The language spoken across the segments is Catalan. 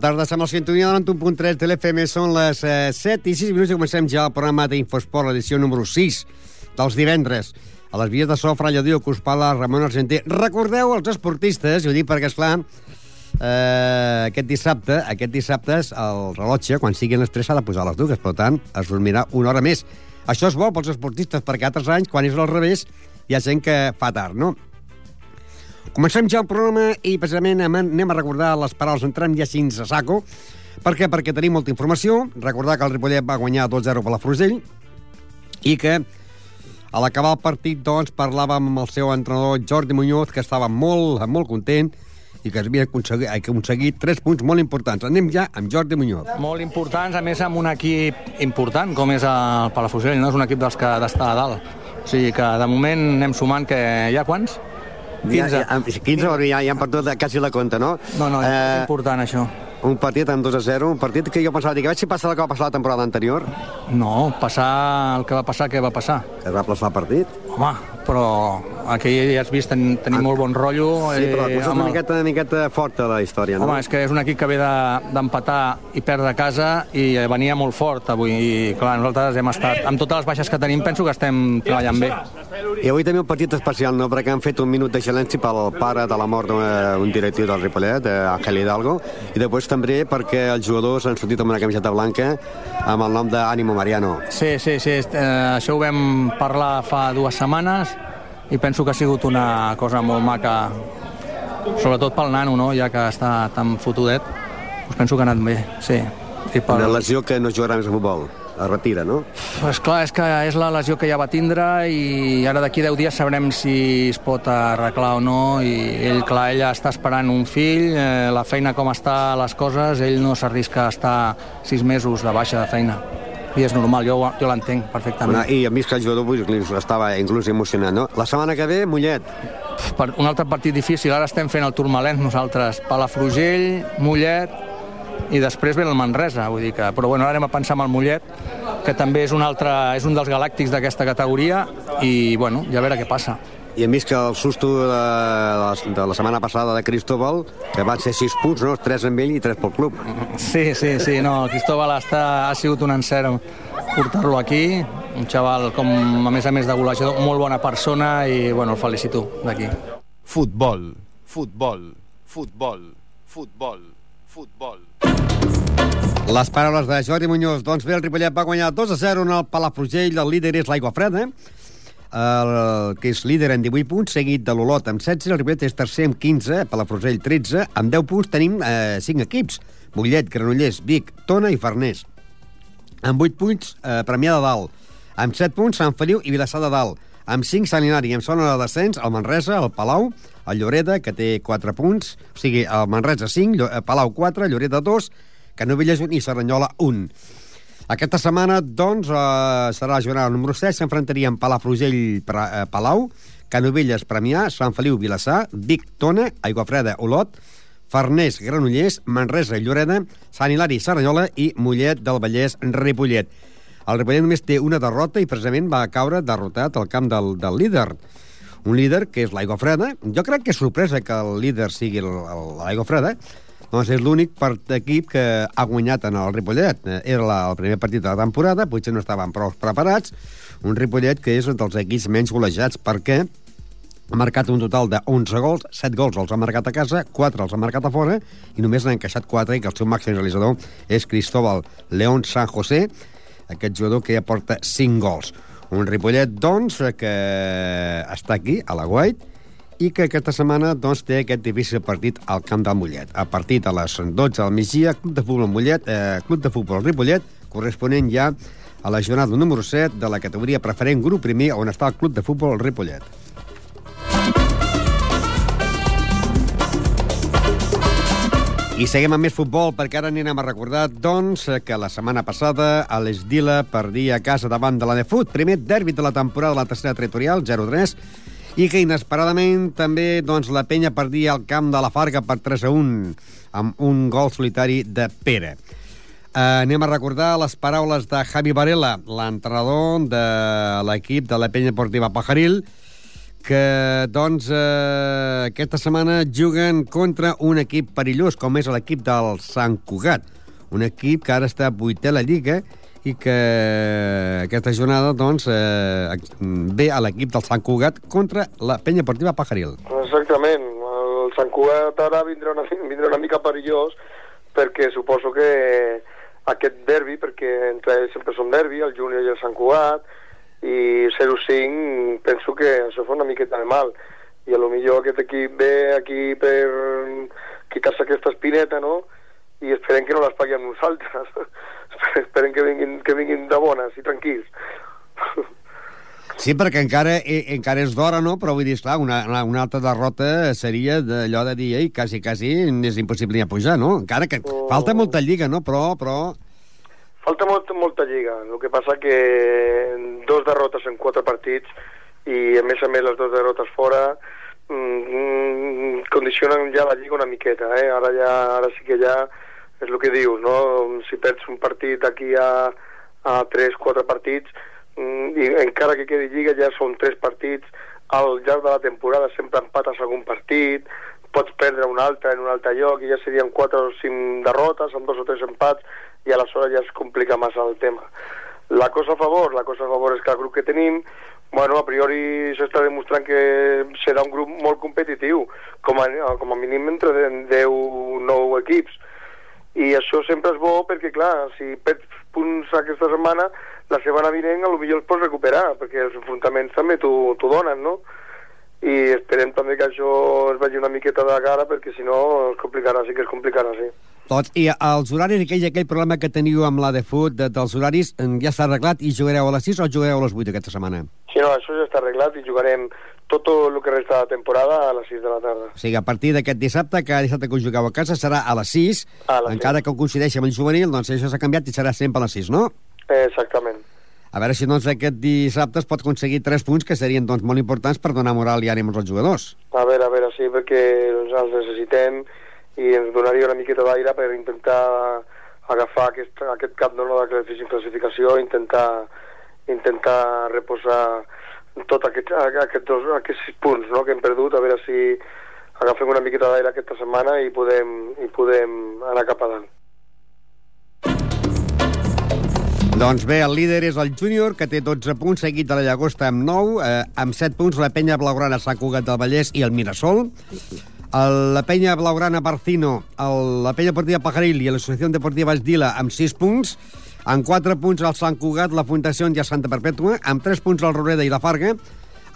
Tarda, som al sintonia de 91.3 de l'FM, són les eh, 7 i 6 minuts i comencem ja el programa d'Infosport, l'edició número 6 dels divendres. A les vies de so, Fralla Dio, Cuspala, Ramon Argenter. Recordeu els esportistes, ho dic perquè, esclar, eh, aquest dissabte, aquest dissabte el rellotge, quan siguin les 3, s'ha de posar les dues, per tant, es dormirà una hora més. Això és bo pels esportistes, perquè altres anys, quan és al revés, hi ha gent que fa tard, no? Comencem ja el programa i precisament anem a recordar les paraules, entrem ja així a saco. Per què? Perquè tenim molta informació. Recordar que el Ripollet va guanyar 2-0 per la Frusell i que a l'acabar el partit doncs, parlàvem amb el seu entrenador Jordi Muñoz, que estava molt, molt content i que havia aconseguit, aconseguit tres punts molt importants. Anem ja amb Jordi Muñoz. Molt importants, a més amb un equip important, com és el Palafrugell, no? és un equip dels que d'estar a dalt. O sigui que de moment anem sumant que hi ha quants? 15. Ja, ja, 15, ja, ja han perdut quasi la compta, no? No, no, és eh, important això. Un partit amb 2 a 0, un partit que jo pensava, dic, a veure si passa el que va passar la temporada anterior. No, passar el que va passar, què va passar? Es va plaçar el partit. Home, però aquí ja has vist, ten, tenim ah, molt bon rotllo. Sí, però és una, el... miqueta, una miqueta forta la història, no? Home, és que és un equip que ve d'empatar de, i perdre a casa i venia molt fort avui. I, clar, nosaltres hem estat, amb totes les baixes que tenim, penso que estem treballant bé. I avui també un partit especial, no?, perquè han fet un minut de silenci pel pare de la mort d'un directiu del Ripollet, Ángel Hidalgo, i després també perquè els jugadors han sortit amb una camiseta blanca amb el nom d'Ànimo Mariano. Sí, sí, sí, eh, això ho vam parlar fa dues setmanes i penso que ha sigut una cosa molt maca, sobretot pel nano, no?, ja que està tan fotudet, doncs penso que ha anat bé, sí. I per... Una lesió que no jugarà més a futbol es retira, no? Pues clar, és que és la lesió que ja va tindre i ara d'aquí 10 dies sabrem si es pot arreglar o no i ell, clar, ella està esperant un fill, eh, la feina com està les coses, ell no s'arrisca a estar 6 mesos de baixa de feina i és normal, jo, jo l'entenc perfectament. I a mi que el jugador estava inclús emocionat, no? La setmana que ve, Mollet. Per un altre partit difícil, ara estem fent el Turmalent nosaltres, Palafrugell, Mollet, i després ve el Manresa, vull dir que... Però bueno, ara anem a pensar en el Mollet, que també és un, altre, és un dels galàctics d'aquesta categoria, i bueno, ja a veure què passa. I hem vist que el susto de, de, de la setmana passada de Cristóbal, que van ser 6 punts, no? 3 amb ell i 3 pel club. Sí, sí, sí, no, el Cristóbal està, ha sigut un encert portar-lo aquí, un xaval com, a més a més de golejador, molt bona persona i, bueno, el felicito d'aquí. Futbol, futbol, futbol, futbol, futbol. Les paraules de Jordi Muñoz. Doncs bé, el Ripollet va guanyar 2 a 0 en el Palafrugell. El líder és l'Aigua Freda, el, que és líder en 18 punts, seguit de l'Olot amb 16. El Ripollet és tercer amb 15, Palafrugell 13. Amb 10 punts tenim eh, 5 equips. Mollet, Granollers, Vic, Tona i Farners. Amb 8 punts, eh, Premià de Dalt. Amb 7 punts, Sant Feliu i Vilassar de Dalt. Amb 5, Sant Hilari. Amb zona de descens, el Manresa, el Palau, el Lloreda, que té 4 punts. O sigui, el Manresa 5, eh, Palau 4, Lloreda 2, Canovelles 1 i Serranyola 1. Aquesta setmana, doncs, eh, serà la jornada número 7, s'enfrontarien Palafrugell-Palau, eh, Canovelles, Premià, Sant Feliu, Vilassar, Vic, Tona, Aiguafreda, Olot, Farners, Granollers, Manresa, Lloreda, Sant Hilari, Serranyola i Mollet del Vallès, Ripollet. El Ripollet només té una derrota i precisament va caure derrotat al camp del, del líder. Un líder que és l'Aigua Freda. Jo crec que és sorpresa que el líder sigui l'Aigua Freda, doncs és l'únic equip que ha guanyat en el Ripollet. Era la, el primer partit de la temporada, potser no estaven prou preparats. Un Ripollet que és un dels equips menys golejats perquè ha marcat un total de 11 gols, 7 gols els ha marcat a casa, 4 els ha marcat a fora, i només n'ha encaixat 4, i que el seu màxim realitzador és Cristóbal León San José, aquest jugador que ja porta 5 gols. Un Ripollet, doncs, que està aquí, a la Guait, i que aquesta setmana doncs, té aquest difícil partit al Camp del Mollet. A partit a les 12 del migdia, Club de Futbol Mollet, eh, Club de Futbol Ripollet, corresponent ja a la jornada número 7 de la categoria preferent grup primer on està el Club de Futbol Ripollet. I seguim amb més futbol, perquè ara anirem a recordar, doncs, que la setmana passada a l'Esdila perdia a casa davant de la Nefut, primer derbi de la temporada de la tercera territorial, 0-3, i que inesperadament també doncs, la penya perdia al camp de la Farga per 3 a 1, amb un gol solitari de Pere. Uh, anem a recordar les paraules de Javi Varela, l'entrenador de l'equip de la penya esportiva Pajaril, que doncs eh, aquesta setmana juguen contra un equip perillós com és l'equip del Sant Cugat un equip que ara està vuitè a la Lliga i que aquesta jornada doncs, eh, ve a l'equip del Sant Cugat contra la penya esportiva Pajaril. Exactament. El Sant Cugat ara vindrà una, vindrà una mica perillós perquè suposo que aquest derbi, perquè entre ells sempre són derbi, el Júnior i el Sant Cugat, i 0-5 penso que això fa una miqueta de mal i a lo millor aquest equip ve aquí per quitar-se aquesta espineta no? I esperem que no les pagui amb nosaltres esperem que vinguin, que vinguin de bones i tranquils Sí, perquè encara, eh, encara és d'hora, no? Però vull dir, esclar, una, una altra derrota seria d'allò de dir, ei, quasi, quasi és impossible ni a pujar, no? Encara que oh. falta molta lliga, no? Però, però Falta molt, molta lliga, el que passa que dos derrotes en quatre partits i a més a més les dues derrotes fora mm, condicionen ja la lliga una miqueta, eh? ara, ja, ara sí que ja és el que dius, no? si perds un partit aquí a, a 3-4 partits mm, i encara que quedi lliga ja són tres partits al llarg de la temporada sempre empates algun partit pots perdre un altre en un altre lloc i ja serien quatre o cinc derrotes amb dos o tres empats i aleshores ja es complica massa el tema. La cosa a favor, la cosa a favor és que el grup que tenim, bueno, a priori s'està demostrant que serà un grup molt competitiu, com a, com a mínim entre 10 o 9 equips. I això sempre és bo perquè, clar, si perds punts aquesta setmana, la setmana vinent millor els pots recuperar, perquè els enfrontaments també t'ho donen, no? i esperem també que això es vagi una miqueta de cara perquè si no es complicarà, sí que es complicarà, sí. Doncs, i els horaris, aquell, aquell problema que teniu amb la de fut, de, dels horaris, ja s'ha arreglat i jugareu a les 6 o jugareu a les 8 aquesta setmana? Sí, no, això ja està arreglat i jugarem tot el que resta de temporada a les 6 de la tarda. O sigui, a partir d'aquest dissabte, cada dissabte que us jugueu a casa serà a les 6, a les encara 6. que coincideixi amb el juvenil, doncs això s'ha canviat i serà sempre a les 6, no? Exactament. A veure si doncs, aquest dissabte es pot aconseguir 3 punts que serien doncs, molt importants per donar moral i ànim als jugadors. A veure, a veure, sí, perquè els necessitem i ens donaria una miqueta d'aire per intentar agafar aquest, aquest cap no, de classificació i intentar, intentar reposar tot aquest, aquest dos, aquests punts no, que hem perdut, a veure si agafem una miqueta d'aire aquesta setmana i podem, i podem anar cap a dalt. Doncs bé, el líder és el júnior, que té 12 punts, seguit de la Llagosta amb 9, eh, amb 7 punts la penya blaugrana Sant Cugat del Vallès i el Mirasol. El, la penya blaugrana Barcino, el, la penya deportiva Pajaril i l'associació deportiva Esdila amb 6 punts, amb 4 punts el Sant Cugat, la Fundació ja Santa Perpètua, amb 3 punts el Roreda i la Farga,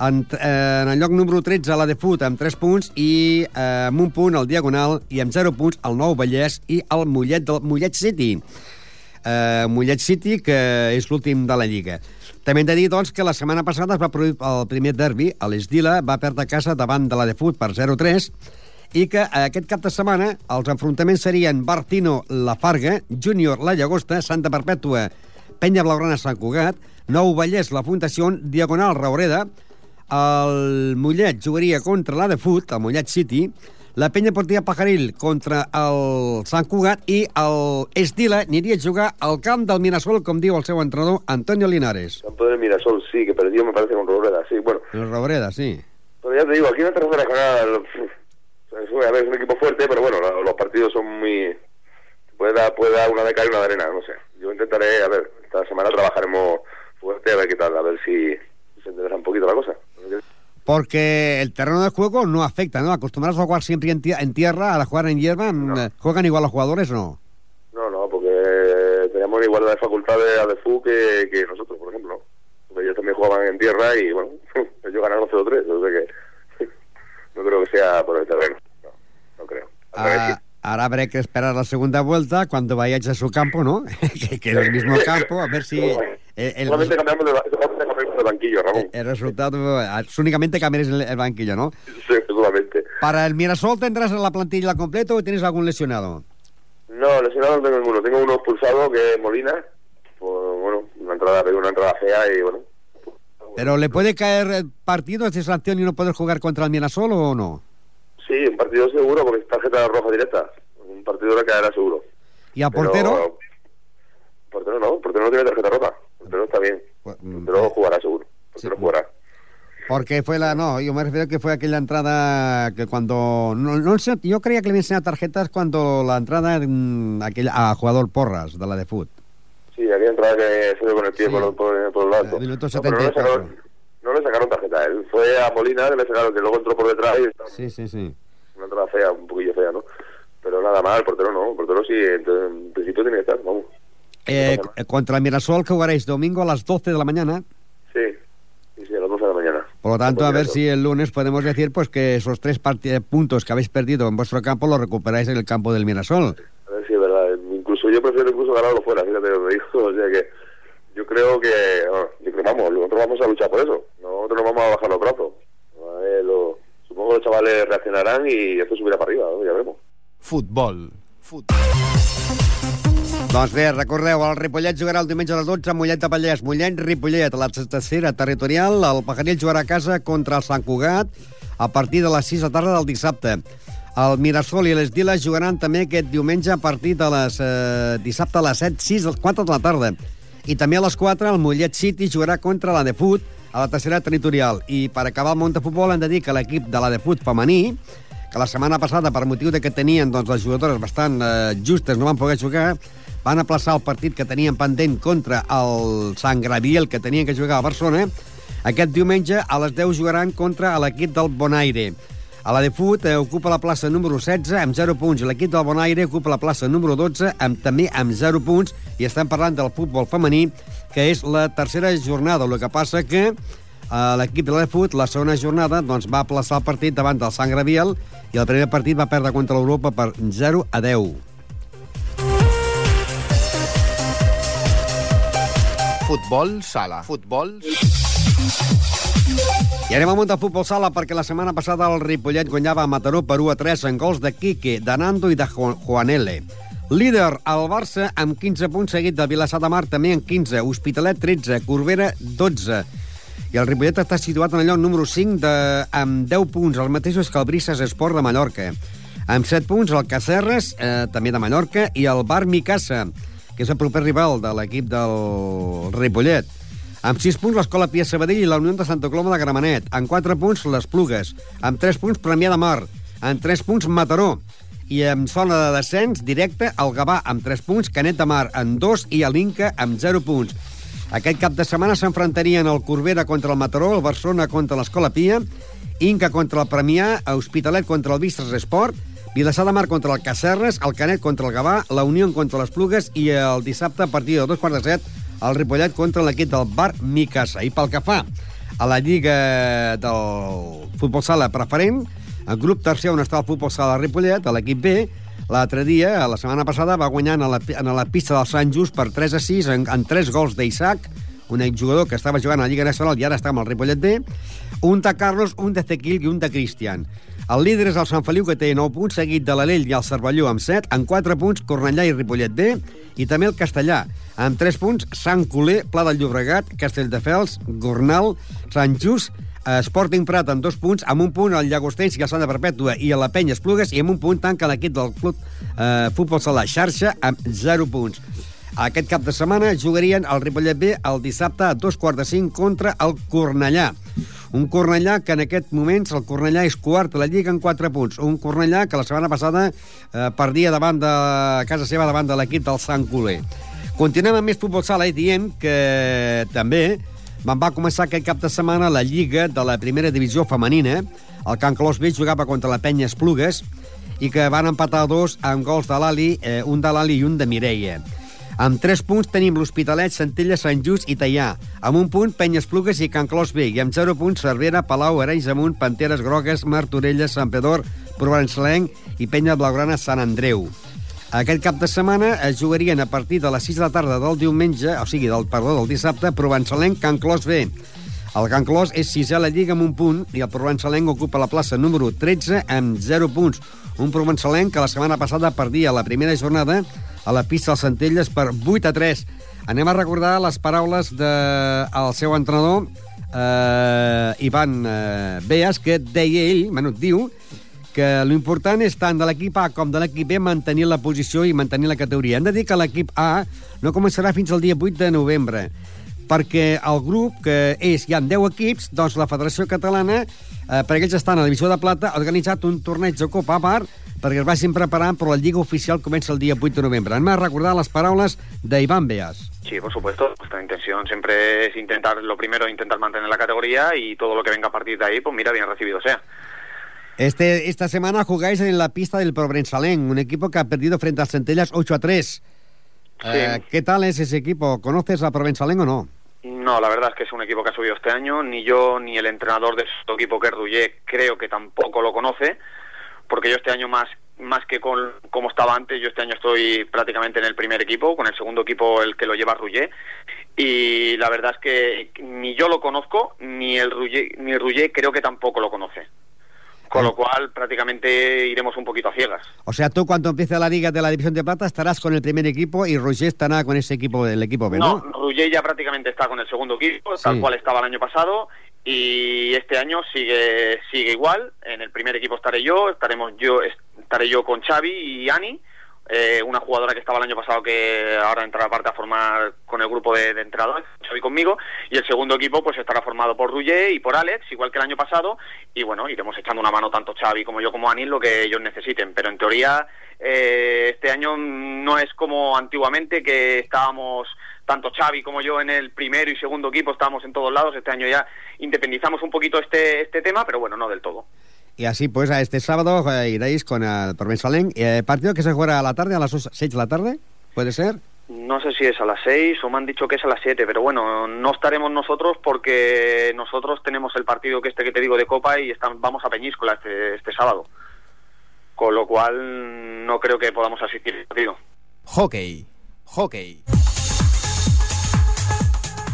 en, eh, en el lloc número 13 la de Fut amb 3 punts i eh, amb un punt el Diagonal i amb 0 punts el Nou Vallès i el Mollet del Mollet City. Eh, Mollet City, que és l'últim de la Lliga. També hem de dir, doncs, que la setmana passada es va produir el primer derbi, l'Esdila, va perdre casa davant de la de Fut per 0-3, i que aquest cap de setmana els enfrontaments serien Bartino, La Farga, Júnior, La Llagosta, Santa Perpètua, Penya Blaugrana, Sant Cugat, Nou Vallès, La Fundació, Diagonal, Raureda, el Mollet jugaria contra la de Fut, el Mollet City, la penya portia Pajaril contra el Sant Cugat i el Estila aniria a jugar al camp del Mirasol, com diu el seu entrenador, Antonio Linares. Campo del Mirasol, sí, que perdió me parece con Robreda, sí, bueno. El Robreda, sí. Pero ya te digo, aquí en la tercera jornada a ver, es un equipo fuerte, pero bueno, los partidos son muy... Puede dar, puede dar una de cal y una de arena, no sé. Yo intentaré, a ver, esta semana trabajaremos fuerte a ver qué tal, a ver si se endereza un poquito la cosa. Porque el terreno de juego no afecta, ¿no? Acostumbrados a jugar siempre en, en tierra, a jugar en hierba, mm, eh, ¿juegan igual los jugadores o no? No, no, porque tenemos igualdad de facultades a DFU que, que nosotros, por ejemplo. Porque ellos también jugaban en tierra y, bueno, ellos ganaron 0-3, o sea que no creo que sea por el terreno. No, no creo. Al revés, Ah, ahora habrá que esperar la segunda vuelta cuando vayáis a su campo, ¿no? que, que es el mismo campo, a ver si el, el- Solamente cambiamos de, banquillo, Ramón. el resultado... Únicamente cambiaréis el, el banquillo, ¿no? Sí, solamente. ¿Para el Mirasol tendrás la plantilla completa o tienes algún lesionado? No, lesionado no tengo ninguno. Tengo uno expulsado que es Molina. Pues, bueno, una entrada, una entrada fea y, bueno, ¿Pero le puede caer eh, partidos de sanción y no poder jugar contra el Mirasol o no? Sí, un partido seguro porque es tarjeta roja directa. Un partido le caerá seguro. ¿Y a Pero- portero? Portero no, portero no tiene tarjeta roja. Portero está bien. Pues, mm, Portero jugará seguro. Portero Sí. jugará. Porque fue la... No, yo me refiero que fue aquella entrada que cuando... No, no yo creía que le enseñaba tarjetas cuando la entrada aquella, a jugador Porras, de la de fútbol. Sí, aquella entrada que se ve con el pie Sí. por, por, por el alto. Eh, minuto No, le 74. sacaron, no le sacaron tarjeta a él. Fue a Molina que le sacaron, que luego entró por detrás y Sí, sí, sí. una entrada fea, un poquillo fea, ¿no? Pero nada el portero no. El portero sí, en, en principio tiene que estar, vamos. Eh, contra el Mirasol que jugaréis domingo a las 12 de la mañana. Sí, sí, sí, a las 12 de la mañana. Por lo tanto, a ver si el lunes podemos decir pues que esos tres eh, puntos que habéis perdido en vuestro campo los recuperáis en el campo del Mirasol. A ver si es verdad. Incluso yo prefiero incluso ganarlo fuera, fíjate lo que digo. O sea que yo creo que, bueno, yo creo, vamos, nosotros vamos a luchar por eso. Nosotros no vamos a bajar los brazos. A ver, lo- supongo que los chavales reaccionarán y esto subirá para arriba, ¿no? ya veremos. Futbol. Futbol. Doncs bé, recordeu, el Ripollet jugarà el diumenge a les 12 a Mollet de Vallès. Mollet, Ripollet, a la tercera territorial. El Pajaril jugarà a casa contra el Sant Cugat a partir de les 6 de tarda del dissabte. El Mirasol i les Diles jugaran també aquest diumenge a partir de les eh, dissabte a les 7, 6, 4 de la tarda. I també a les 4 el Mollet City jugarà contra la de Fut a la tercera territorial. I per acabar el món de futbol hem de dir que l'equip de la de Fut femení que la setmana passada, per motiu de que tenien doncs, les jugadores bastant eh, justes, no van poder jugar, van aplaçar el partit que tenien pendent contra el Sant Graviel, que tenien que jugar a Barcelona. Aquest diumenge a les 10 jugaran contra l'equip del Bonaire. A la de Fut eh, ocupa la plaça número 16 amb 0 punts. L'equip del Bonaire ocupa la plaça número 12 amb, també amb 0 punts. I estem parlant del futbol femení, que és la tercera jornada. El que passa que l'equip de la de Fut, la segona jornada, doncs, va aplaçar el partit davant del Sant Graviel i el primer partit va perdre contra l'Europa per 0 a 10. Futbol sala. Futbol I anem al món del futbol sala perquè la setmana passada el Ripollet guanyava a Mataró per 1 a 3 en gols de Quique, de Nando i de Ju- Juanele. Líder, el Barça, amb 15 punts, seguit de Vilassar de Mar, també amb 15, Hospitalet, 13, Corbera, 12. I el Ripollet està situat en el lloc número 5 de, amb 10 punts, els mateixos que el Brises Esport de Mallorca. Amb 7 punts, el Cacerres, eh, també de Mallorca, i el Bar Micasa, que és el proper rival de l'equip del Ripollet. Amb 6 punts, l'Escola Pia Sabadell i la Unió de Santa Coloma de Gramenet. Amb 4 punts, les Plugues. Amb 3 punts, Premià de Mar. Amb 3 punts, Mataró. I en zona de descens directe, el Gavà amb 3 punts, Canet de Mar amb 2 i l'Inca amb 0 punts. Aquest cap de setmana s'enfrontarien el Corbera contra el Mataró, el Barcelona contra l'Escola Pia, Inca contra el Premià, Hospitalet contra el Vistres Esport, Vilassar de Mar contra el Cacerres, el Canet contra el Gavà, la Unió contra les Plugues i el dissabte a partir de dos quarts de set el Ripollet contra l'equip del Bar Micasa. I pel que fa a la Lliga del Futbol Sala Preferent, el grup tercer on està el Futbol Sala Ripollet, l'equip B, l'altre dia, la setmana passada, va guanyar en la, en la pista del Sant Just per 3 a 6 en, en 3 gols d'Isaac, un exjugador que estava jugant a la Lliga Nacional i ara està amb el Ripollet B, un de Carlos, un de Zequil i un de Cristian. El líder és el Sant Feliu, que té 9 punts, seguit de l'Alell i el Cervelló amb 7, amb 4 punts Cornellà i Ripollet B, i també el Castellà, amb 3 punts Sant Coler, Pla del Llobregat, Castelldefels, Gornal, Sant Just, Sporting Prat amb dos punts, amb un punt el Llagostens i el Sant de Perpètua i a la Penya Esplugues, i amb un punt tanca l'equip del club eh, Futbol Sala Xarxa amb 0 punts. Aquest cap de setmana jugarien el Ripollet B el dissabte a dos quarts de cinc contra el Cornellà. Un Cornellà que en aquest moments el Cornellà és quart a la Lliga en 4 punts. Un Cornellà que la setmana passada eh, perdia davant de casa seva davant de l'equip del Sant Coler. Continuem amb més futbol sala i diem que també Van va començar aquest cap de setmana la Lliga de la primera divisió femenina. El Can Clos B jugava contra la Penya Esplugues i que van empatar dos amb gols de l'Ali, eh, un de l'Ali i un de Mireia. Amb 3 punts tenim l'Hospitalet, Centella, Sant Just i Teià. Amb un punt, Penyes Plugues i Can Clos B. I amb 0 punts, Cervera, Palau, Arenys Amunt, Panteres Grogues, Martorelles, Sant Pedor, Provençalenc i Penya Blaugrana, Sant Andreu. Aquest cap de setmana es jugarien a partir de les 6 de la tarda del diumenge, o sigui, del, perdó, del dissabte, Provençalenc, Can Clos B. El Can Clos és sisè a la Lliga amb un punt i el Provençalenc ocupa la plaça número 13 amb 0 punts. Un Provençalenc que la setmana passada perdia la primera jornada a la pista dels Centelles per 8 a 3. Anem a recordar les paraules del de, el seu entrenador, eh, Ivan eh, Beas, que deia ell, bueno, diu, que l'important és tant de l'equip A com de l'equip B mantenir la posició i mantenir la categoria. Hem de dir que l'equip A no començarà fins al dia 8 de novembre, perquè el grup, que és, hi ha 10 equips, doncs la Federació Catalana, eh, perquè ells estan a la divisió de plata, ha organitzat un torneig de Copa a part perquè es vagin preparant, però la Lliga Oficial comença el dia 8 de novembre. Anem a recordar les paraules d'Ivan Beas. Sí, por supuesto. Nuestra intención siempre es intentar, lo primero, intentar mantener la categoría y todo lo que venga a partir de ahí, pues mira, bien recibido sea. Este, esta semana jugáis en la pista del Provençalén, un equipo que ha perdido frente al Centellas 8 a 3. Sí. Eh, ¿Qué tal es ese equipo? ¿Conoces a Provençalén o no? No, la verdad es que es un equipo que ha subido este año. Ni yo ni el entrenador de este equipo, que es Ruyé, creo que tampoco lo conoce. Porque yo este año más más que con como estaba antes, yo este año estoy prácticamente en el primer equipo, con el segundo equipo el que lo lleva Ruyé. Y la verdad es que ni yo lo conozco, ni el Ruyé, ni Ruyé creo que tampoco lo conoce. Con lo cual, prácticamente iremos un poquito a ciegas. O sea, tú cuando empiece la Liga de la División de Plata estarás con el primer equipo y Roger estará con ese equipo del equipo B, ¿no? No, ya prácticamente está con el segundo equipo, Sí. tal cual estaba el año pasado, y este año sigue sigue igual. En el primer equipo estaré yo, estaremos yo estaré yo con Xavi y Ani, eh, una jugadora que estaba el año pasado que ahora entrará aparte a formar con el grupo de, de entrenadores, Xavi conmigo, y el segundo equipo pues estará formado por Ruyé y por Alex, igual que el año pasado, y bueno, iremos echando una mano tanto Xavi como yo como Ani en lo que ellos necesiten, pero en teoría eh, este año no es como antiguamente que estábamos tanto Xavi como yo en el primero y segundo equipo estábamos en todos lados, este año ya independizamos un poquito este, este tema, pero bueno, no del todo. Y así pues a este sábado eh, iréis con el Provençalén. Eh, partido que se juega a la tarde, a las 6 de la tarde, ¿puede ser? No sé si es a las 6 o me han dicho que es a las 7, pero bueno, no estaremos nosotros porque nosotros tenemos el partido que este que te digo de Copa y estamos, vamos a Peñíscola este, este sábado. Con lo cual no creo que podamos asistir al partido. Hockey. Hockey.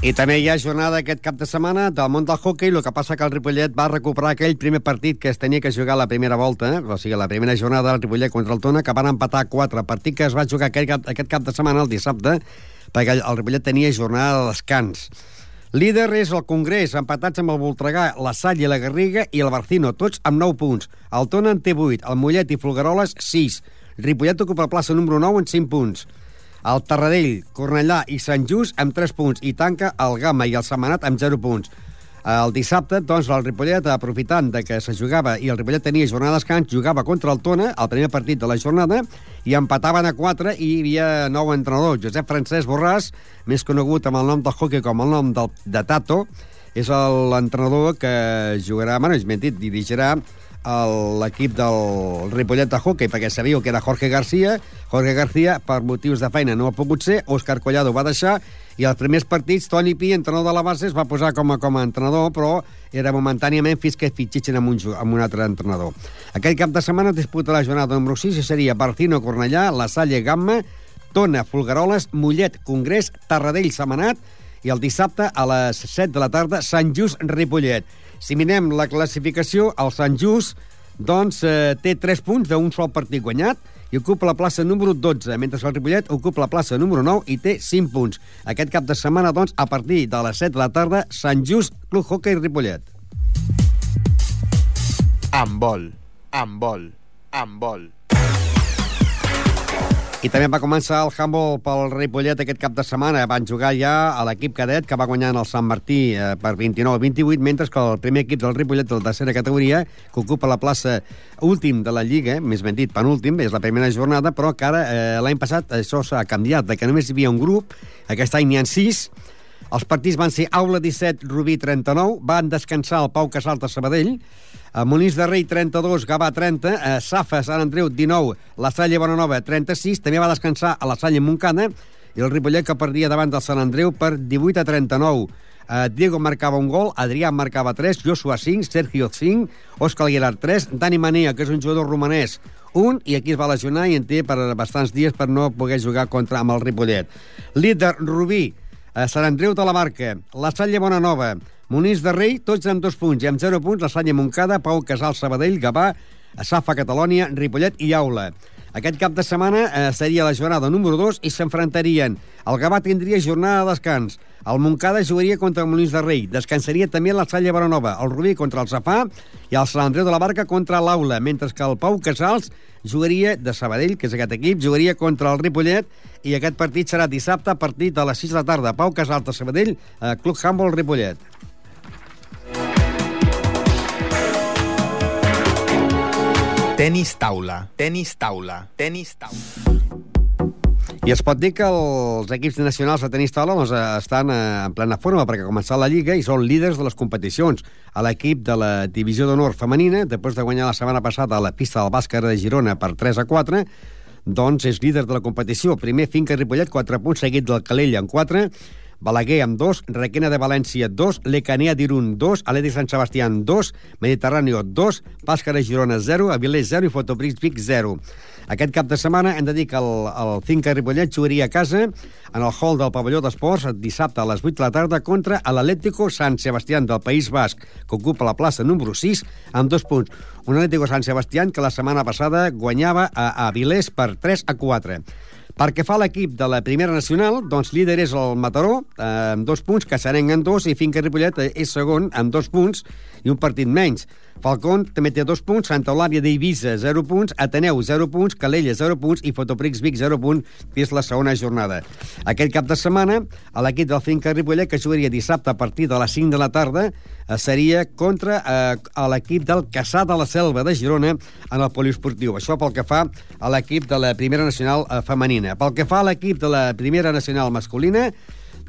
I també hi ha jornada aquest cap de setmana del món del hockey, el que passa que el Ripollet va recuperar aquell primer partit que es tenia que jugar la primera volta, eh? o sigui, la primera jornada del Ripollet contra el Tona, que van empatar 4, partit que es va jugar aquest cap, aquest cap de setmana, el dissabte, perquè el Ripollet tenia jornada de descans. Líder és el Congrés, empatats amb el Voltregà, la Salle, la Garriga i el Barcino, tots amb 9 punts. El Tona en té 8, el Mollet i Folgueroles 6. Ripollet ocupa la plaça número 9 amb 5 punts. El Tarradell, Cornellà i Sant Just amb 3 punts i tanca el Gama i el Semanat amb 0 punts. El dissabte, doncs, el Ripollet, aprofitant de que se jugava i el Ripollet tenia jornada de descans, jugava contra el Tona, el primer partit de la jornada, i empataven a 4 i hi havia nou entrenador. Josep Francesc Borràs, més conegut amb el nom del hockey com el nom del, de Tato, és l'entrenador que jugarà, bueno, és mentit, dirigirà l'equip del Ripollet de hockey, perquè sabíeu que era Jorge García. Jorge García, per motius de feina, no ha pogut ser. Òscar Collado va deixar. I els primers partits, Toni Pi, entrenador de la base, es va posar com a, com a entrenador, però era momentàniament fins que fitxitxen amb un, amb un altre entrenador. Aquest cap de setmana disputa la jornada número 6 i seria Barcino Cornellà, La Salle Gamma, Tona, Folgueroles, Mollet, Congrés, Tarradell, Semanat i el dissabte a les 7 de la tarda Sant Just Ripollet. Si mirem la classificació, el Sant Just doncs, eh, té 3 punts d'un sol partit guanyat i ocupa la plaça número 12, mentre que el Ripollet ocupa la plaça número 9 i té 5 punts. Aquest cap de setmana, doncs, a partir de les 7 de la tarda, Sant Just, Club Hockey Ripollet. Handbol. Handbol. Handbol. I també va començar el handball pel Ripollet aquest cap de setmana. Van jugar ja a l'equip cadet, que va guanyar en el Sant Martí eh, per 29-28, mentre que el primer equip del Ripollet de la tercera categoria, que ocupa la plaça últim de la Lliga, eh, més ben dit, penúltim, és la primera jornada, però que ara, eh, l'any passat, això s'ha canviat, de que només hi havia un grup, aquest any n'hi ha sis, Els partits van ser Aula 17, Rubí 39, van descansar el Pau Casals de Sabadell, Molins de Rei 32, Gavà 30, a Safa, Sant Andreu 19, la Salle Bonanova 36, també va descansar a la Salle Montcada, i el Ripollet que perdia davant del Sant Andreu per 18 a 39. Uh, Diego marcava un gol, Adrià marcava 3, Joshua 5, Sergio 5, Òscar Aguilar 3, Dani Manea, que és un jugador romanès, un, i aquí es va lesionar i en té per bastants dies per no poder jugar contra amb el Ripollet. Líder, Rubí, a Sant Andreu de la Barca, la Salle Bonanova, Monís de Rei, tots amb dos punts, i amb zero punts la Salle Moncada, Pau Casal, Sabadell, Gavà, Safa Catalònia, Ripollet i Aula. Aquest cap de setmana eh, seria la jornada número 2 i s'enfrontarien. El Gavà tindria jornada de descans. El Moncada jugaria contra el Molins de Rei. Descansaria també la Salle Baranova, el Rubí contra el Safà i el Sant Andreu de la Barca contra l'Aula, mentre que el Pau Casals jugaria de Sabadell, que és aquest equip, jugaria contra el Ripollet i aquest partit serà dissabte a partir de les 6 de la tarda. Pau Casals de Sabadell, eh, Club Humboldt Ripollet. Tenis taula, tenis taula, tenis taula. I es pot dir que els equips nacionals de tenis taula doncs, eh, estan eh, en plena forma perquè ha començat la Lliga i són líders de les competicions. A l'equip de la Divisió d'Honor femenina, després de guanyar la setmana passada a la pista del bàsquet de Girona per 3 a 4, doncs és líder de la competició. Primer Finca Ripollet, 4 punts, seguit del Calella en 4, Balaguer amb 2, Requena de València 2, Lecanea d'Irun 2, Atlètic Sant Sebastià 2, Mediterráneo 2, Pàscara Girona 0, Avilés 0 i Fotoprix Vic 0. Aquest cap de setmana hem de dir que el, el Finca Ripollet jugaria a casa en el hall del pavelló d'esports dissabte a les 8 de la tarda contra l'Atlético San Sebastián del País Basc, que ocupa la plaça número 6 amb dos punts. Un Atlético San Sebastián que la setmana passada guanyava a Avilés per 3 a 4. Per que fa l'equip de la primera nacional, doncs líder és el Mataró, eh, amb dos punts, Caçarenc amb dos, i Finca Ripollet és segon amb dos punts i un partit menys. Falcón també té dos punts, Santa Eulàlia d'Eivissa, 0 punts, Ateneu, 0 punts, Calella, 0 punts i Fotoprix Vic, 0 punts, que és la segona jornada. Aquest cap de setmana, a l'equip del Finca Ripollet, que jugaria dissabte a partir de les 5 de la tarda, eh, seria contra eh, l'equip del Caçà de la Selva de Girona en el poliesportiu. Això pel que fa a l'equip de la primera nacional eh, femenina. Pel que fa a l'equip de la primera nacional masculina,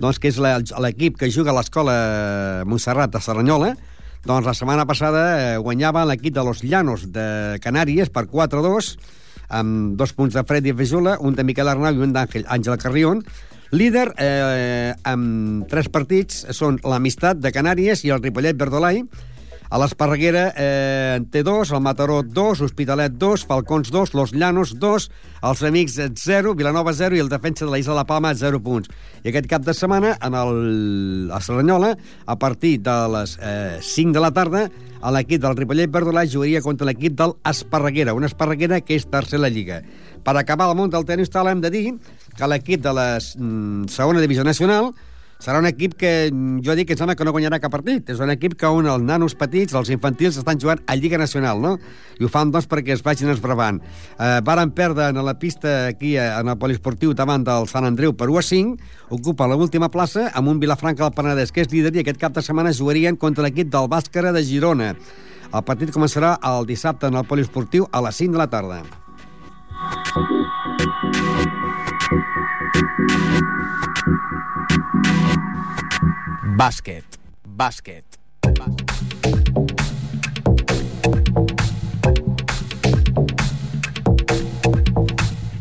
doncs que és l'equip que juga a l'escola Montserrat de Serranyola, doncs la setmana passada eh, guanyava l'equip de Los Llanos de Canàries per 4-2, amb dos punts de Freddy Fejula, un de Miquel Arnau i un d'Àngel Àngel Carrión. Líder, eh, amb tres partits, són l'Amistat de Canàries i el Ripollet Verdolai. A l'Esparreguera eh, en té dos, el Mataró 2, Hospitalet 2, Falcons 2, Los Llanos 2, els Amics 0, Vilanova 0 i el defensa de la Isla de la Palma 0 punts. I aquest cap de setmana, en el, a Serranyola, a partir de les eh, 5 de la tarda, l'equip del Ripollet Verdolà jugaria contra l'equip del Esparreguera, una Esparreguera que és tercera la Lliga. Per acabar el món del tenis taula hem de dir que l'equip de la mm, segona divisió nacional serà un equip que mm, jo dic que em sembla que no guanyarà cap partit. És un equip que on els nanos petits, els infantils, estan jugant a Lliga Nacional, no? I ho fan, doncs, perquè es vagin esbravant. Eh, varen perdre en la pista aquí, eh, en el poliesportiu, davant del Sant Andreu per 1 a 5, ocupa l'última plaça amb un Vilafranca del Penedès, que és líder, i aquest cap de setmana jugarien contra l'equip del Bàscara de Girona. El partit començarà el dissabte en el poliesportiu a les 5 de la tarda. Bàsquet, bàsquet.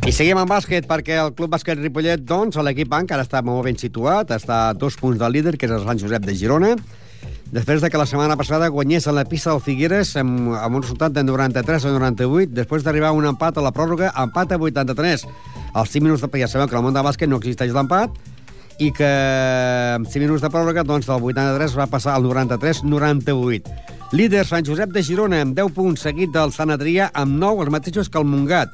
I seguim amb bàsquet perquè el Club Bàsquet Ripollet, doncs, l'equip encara està molt ben situat, està a dos punts del líder, que és el Sant Josep de Girona, després de que la setmana passada guanyés a la pista del Figueres amb, amb un resultat de 93 a 98, després d'arribar a un empat a la pròrroga, empat a 83. Als 5 minuts de... Ja sabeu que al món del bàsquet no existeix l'empat, i que amb 5 minuts de pròrroga, doncs, del 83 va passar al 93-98. Líder Sant Josep de Girona amb 10 punts, seguit del Sant Adrià amb 9, els mateixos que el Montgat.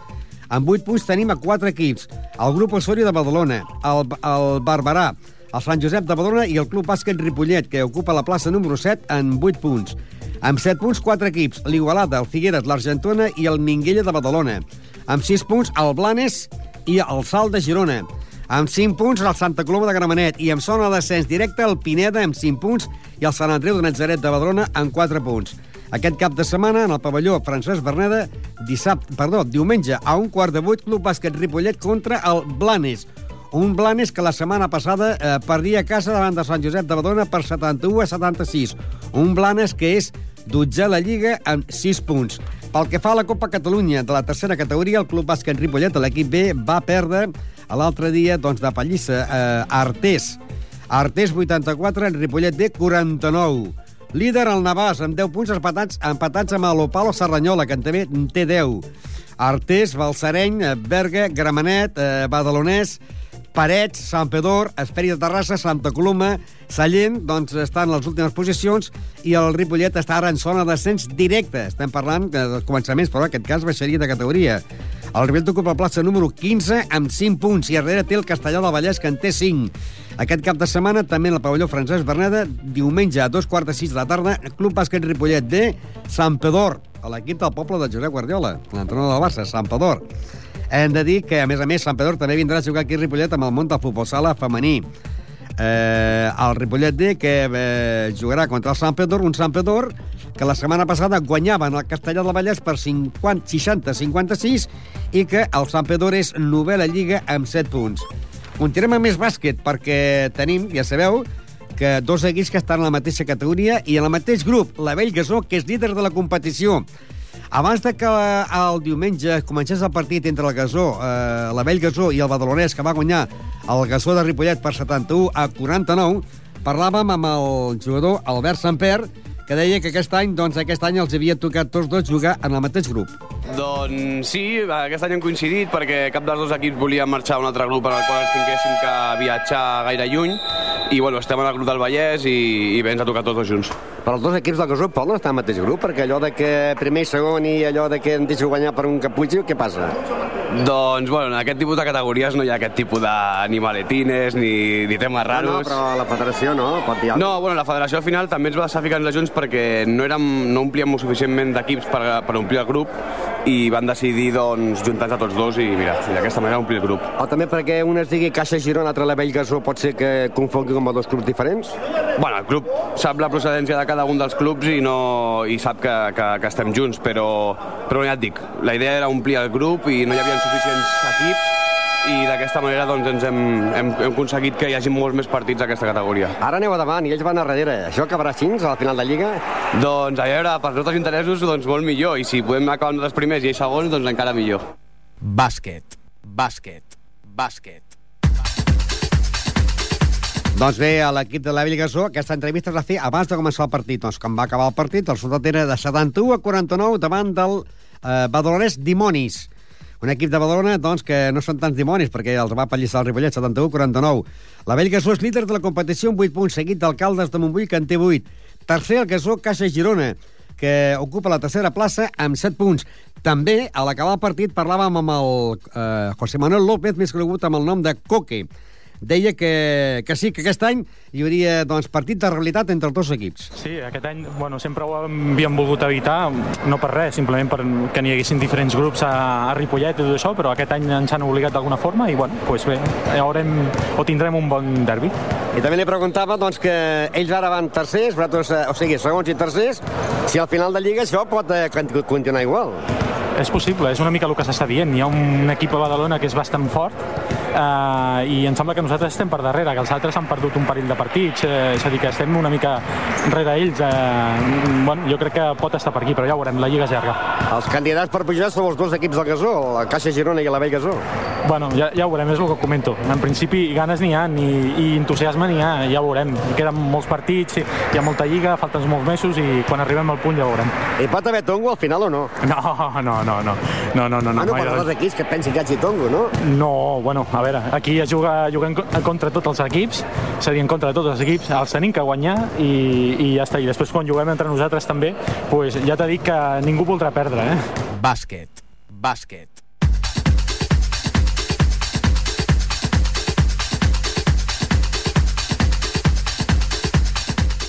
Amb 8 punts tenim a 4 equips. El grup Osorio de Badalona, el, el Barberà, el Sant Josep de Badalona i el Club Bàsquet Ripollet, que ocupa la plaça número 7 en 8 punts. Amb 7 punts, 4 equips. L'Igualada, el Figueres, l'Argentona i el Minguella de Badalona. Amb 6 punts, el Blanes i el Salt de Girona. Amb 5 punts, el Santa Coloma de Gramenet. I amb zona de descens directe, el Pineda amb 5 punts i el Sant Andreu de Natzaret de Badalona amb 4 punts. Aquest cap de setmana, en el pavelló Francesc Berneda, dissabte, perdó, diumenge, a un quart de vuit, Club Bàsquet Ripollet contra el Blanes. Un Blanes que la setmana passada eh, perdia a casa davant de Sant Josep de Badona per 71 a 76. Un Blanes que és dotzè a la Lliga amb 6 punts. Pel que fa a la Copa Catalunya de la tercera categoria, el Club Bàsquet Ripollet, l'equip B, va perdre l'altre dia doncs, de pallissa eh, Artés. Artés 84, Ripollet B 49. Líder el Navàs, amb 10 punts empatats, empatats amb l'Opalo Serranyola, que en també en té 10. Artés, Balsareny, Berga, Gramenet, eh, Badalonès, Parets, Sant Pedor, Esperi de Terrassa, Santa Coloma, Sallent, doncs estan en les últimes posicions i el Ripollet està ara en zona d'ascens directe. Estem parlant dels començaments, però en aquest cas baixaria de categoria. El Ripollet ocupa la plaça número 15 amb 5 punts i darrere té el Castellà del Vallès, que en té 5. Aquest cap de setmana, també en el pavelló Francesc Berneda, diumenge a dos quarts de sis de la tarda, Club Bàsquet Ripollet de Sant Pedor, a l'equip del poble de Josep Guardiola, l'entrenador del Barça, Sant Pedor. Hem de dir que, a més a més, Sant Pedor també vindrà a jugar aquí a Ripollet amb el món del futbol sala femení. Eh, el Ripollet D, que eh, jugarà contra el Sant Pedor, un Sant Pedor que la setmana passada guanyaven el Castellà del Vallès per 60-56 i que el Sant Pedor és novena lliga amb 7 punts. Continuem amb més bàsquet, perquè tenim, ja sabeu, que dos equips que estan en la mateixa categoria i en el mateix grup, la Vell Gasó, que és líder de la competició. Abans de que el diumenge comencés el partit entre el Gasó, eh, la Vell Gasó i el Badalonès, que va guanyar el Gasó de Ripollet per 71 a 49, parlàvem amb el jugador Albert Samper, que deia que aquest any, doncs, aquest any els havia tocat tots dos jugar en el mateix grup. Doncs sí, aquest any hem coincidit perquè cap dels dos equips volia marxar a un altre grup en el qual ens tinguéssim que viatjar gaire lluny i bueno, estem en el grup del Vallès i, i bé, ens ha tocat tots dos junts. Però els dos equips del Gasó poden estar al mateix grup, perquè allò de que primer i segon i allò de que en deixo guanyar per un caputxo, què passa? Doncs, bueno, en aquest tipus de categories no hi ha aquest tipus de ni maletines ni, ni temes raros. No, no, però la federació no, pot dir No, bueno, la federació al final també ens va deixar ficant junts perquè no, érem, no omplíem suficientment d'equips per, per omplir el grup i van decidir doncs, juntar-nos a tots dos i mira, d'aquesta manera omplir el grup. O també perquè un es digui Caixa Girona, l'altre la Vell Gasó, pot ser que confongui com a dos clubs diferents? Bueno, el club sap la procedència de cada un dels clubs i, no, i sap que, que, que estem junts, però, però ja et dic, la idea era omplir el grup i no hi havia suficients equips i d'aquesta manera doncs, ens hem, hem, hem aconseguit que hi hagi molts més partits d'aquesta categoria. Ara aneu a davant i ells van a darrere. Això acabarà així a la final de Lliga? Doncs a veure, per nostres interessos, doncs molt millor. I si podem acabar amb els primers i ells segons, doncs encara millor. Bàsquet, bàsquet, bàsquet. Doncs bé, a l'equip de la Gasó, aquesta entrevista es va fer abans de començar el partit. Doncs quan va acabar el partit, el resultat era de 71 a 49 davant del eh, Badalonès Dimonis. Un equip de Badalona, doncs, que no són tants dimonis, perquè els va pallissar el Ripollet, 71-49. La Vell Gasó és líder de la competició amb 8 punts, seguit d'Alcaldes de Montbui, que en té 8. Tercer, el Gasó Caixa Girona, que ocupa la tercera plaça amb 7 punts. També, a l'acabar el partit, parlàvem amb el eh, José Manuel López, més conegut amb el nom de Coque, deia que, que sí, que aquest any hi hauria doncs, partit de realitat entre els dos equips. Sí, aquest any bueno, sempre ho havíem volgut evitar, no per res, simplement perquè n'hi haguessin diferents grups a, a Ripollet i tot això, però aquest any ens han obligat d'alguna forma i bueno, pues bé, haurem, o tindrem un bon derbi. I també li preguntava doncs, que ells ara van tercers, vosaltres, eh, o sigui, segons i tercers, si al final de Lliga això pot eh, continuar igual. És possible, és una mica el que s'està dient. Hi ha un equip a Badalona que és bastant fort eh, i em sembla que nosaltres estem per darrere, que els altres han perdut un parell de partits, eh, és a dir, que estem una mica rere ells. Eh, bueno, jo crec que pot estar per aquí, però ja ho veurem, la Lliga és llarga. Els candidats per pujar són els dos equips del Gasó, la Caixa Girona i la Vell Gasó. Bueno, ja, ja ho veurem, és el que comento. En principi, ganes n'hi ha, i, i entusiasme n'hi ha, ja ho veurem. Queden molts partits, hi ha molta Lliga, falten molts mesos i quan arribem al punt ja ho veurem. I pot haver tongo al final o no? No, no, no, no. No, no, no. no ah, no, per als equips que pensi que hi hagi tongo, no? No, bueno, a veure, aquí es juga, juguem contra tots els equips, és a dir, en contra de tots els equips, els tenim que guanyar i, i ja està. I després quan juguem entre nosaltres també, pues, ja t'he dit que ningú voldrà perdre, eh? Bàsquet, bàsquet.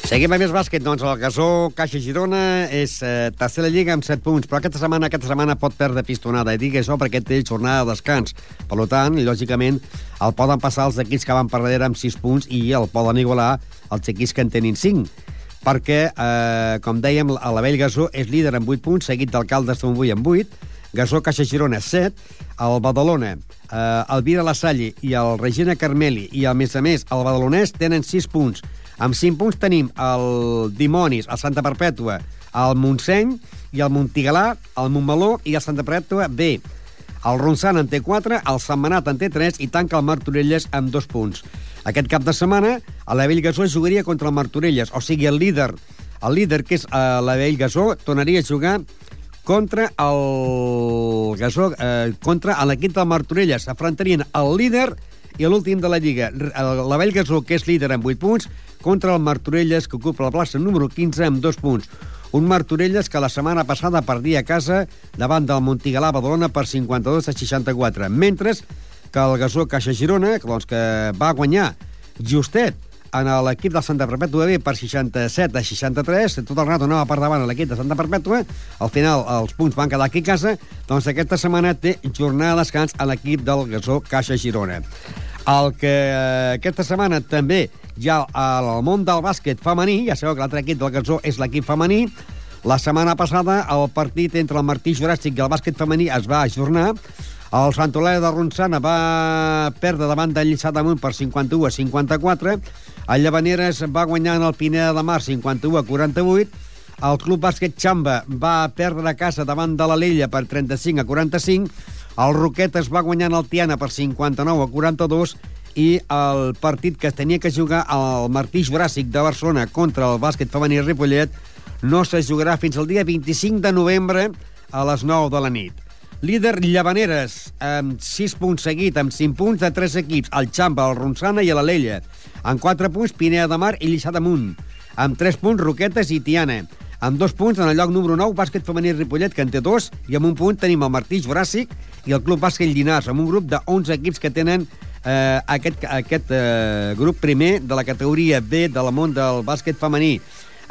Seguim amb més bàsquet, doncs el Gasó Caixa Girona és eh, tercera lliga amb 7 punts, però aquesta setmana aquesta setmana pot perdre pistonada, i dic això perquè té jornada de descans. Per tant, lògicament, el poden passar els equips que van per darrere amb 6 punts i el poden igualar els equips que en tenin 5 perquè, eh, com dèiem, la Vell Gasó és líder amb 8 punts, seguit d'Alcaldes de Montbui amb 8, Gasó Caixa Girona 7, el Badalona, eh, el Vira La Salle i el Regina Carmeli i, a més a més, el Badalonès tenen 6 punts. Amb 5 punts tenim el Dimonis, el Santa Perpètua, el Montseny i el Montigalà, el Montmeló i el Santa Perpètua B. El Ronçana en té 4, el Setmanat en té 3 i tanca el Martorelles amb 2 punts. Aquest cap de setmana, a la Bellgasó jugaria contra el Martorelles, o sigui, el líder, el líder que és a la Bellgasó, tornaria a jugar contra el Gasó, eh, contra l'equip del Martorelles. S'afrontarien el líder i l'últim de la Lliga. El- La Bellgasó, que és líder amb 8 punts, contra el Martorelles, que ocupa la plaça número 15 amb 2 punts. Un Martorelles que la setmana passada perdia a casa davant del Montigalà Badalona per 52 a 64, mentre que el Gasó Caixa Girona, que, doncs, que va guanyar justet en l'equip del Santa Perpètua B per 67 a 63, tot el rato anava per davant l'equip de Santa Perpètua, al final els punts van quedar aquí a casa, doncs aquesta setmana té jornada de descans a l'equip del Gasó Caixa Girona. El que eh, aquesta setmana també ja al món del bàsquet femení, ja sabeu que l'altre equip del Gasó és l'equip femení, la setmana passada el partit entre el Martí Juràstic i el bàsquet femení es va ajornar, el Sant Olaya de Ronçana va perdre davant del Lliçà d'Amunt per 51 a 54. El Llavaneres va guanyar en el Pineda de Mar 51 a 48. El Club Bàsquet Xamba va perdre a casa davant de l'Alella per 35 a 45. El Roquetes va guanyar en el Tiana per 59 a 42 i el partit que es tenia que jugar al Martí Juràssic de Barcelona contra el bàsquet femení Ripollet no se jugarà fins al dia 25 de novembre a les 9 de la nit. Líder Llavaneres, amb 6 punts seguit, amb 5 punts de 3 equips, el Xamba, el Ronçana i l'Alella. Amb 4 punts, Pineda de Mar i Lliçà d'Amunt. Amb 3 punts, Roquetes i Tiana. Amb 2 punts, en el lloc número 9, bàsquet femení Ripollet, que en té 2, i amb un punt tenim el Martí Juràssic i el Club Bàsquet Llinars, amb un grup de 11 equips que tenen eh, aquest, aquest eh, grup primer de la categoria B del món del bàsquet femení.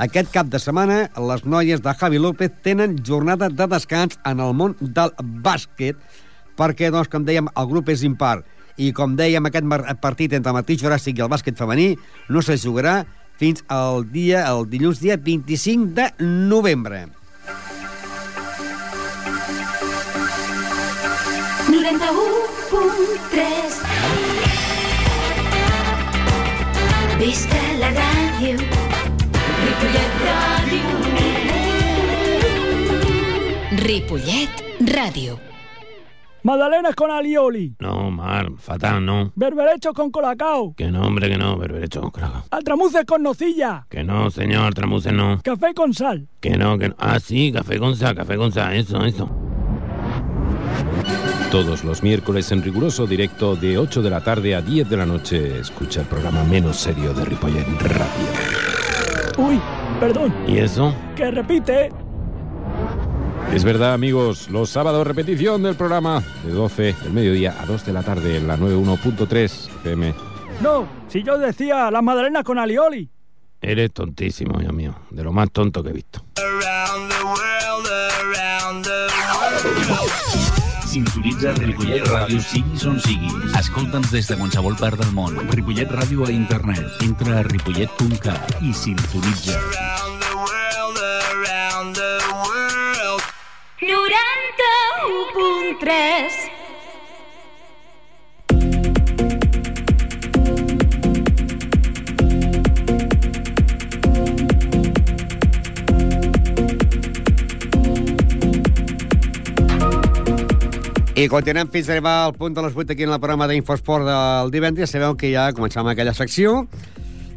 Aquest cap de setmana, les noies de Javi López tenen jornada de descans en el món del bàsquet, perquè, doncs, com dèiem, el grup és impar. I, com dèiem, aquest partit entre el Martí Juràssic i el bàsquet femení no se jugarà fins al dia, el dilluns dia 25 de novembre. 91.3 Visca la ràdio Ripollet Ràdio Ripollet Ràdio. Magdalenas con alioli. No, Mar, fatal, no. Berberechos con colacao. Que no, hombre, que no, berberecho, carajo. Altramuces con nocilla. Que no, señor, tramuse no. Café con sal. Que no, que no. Ah, sí, café con sal, café con sal, eso, eso. Todos los miércoles en riguroso directo de 8 de la tarde a 10 de la noche. Escucha el programa menos serio de Ripollet Radio. Uy, perdón. ¿Y eso? Que repite. Es verdad, amigos, los sábados repetición del programa de 12 del mediodía a 2 de la tarde en la 91.3 FM. No, si yo decía las magdalenas con alioli. Eres tontísimo, Dios mío. De lo más tonto que he visto. Sintonitza Ripollet Ràdio siguis on siguis. Escolta'ns des de qualsevol part del món. Ripollet Ràdio a internet. Entra a ripollet.cat i sintonitza. 91.3 I continuem fins a arribar al punt de les 8 aquí en el programa d'Infosport del divendres. Sabeu que ja començam amb aquella secció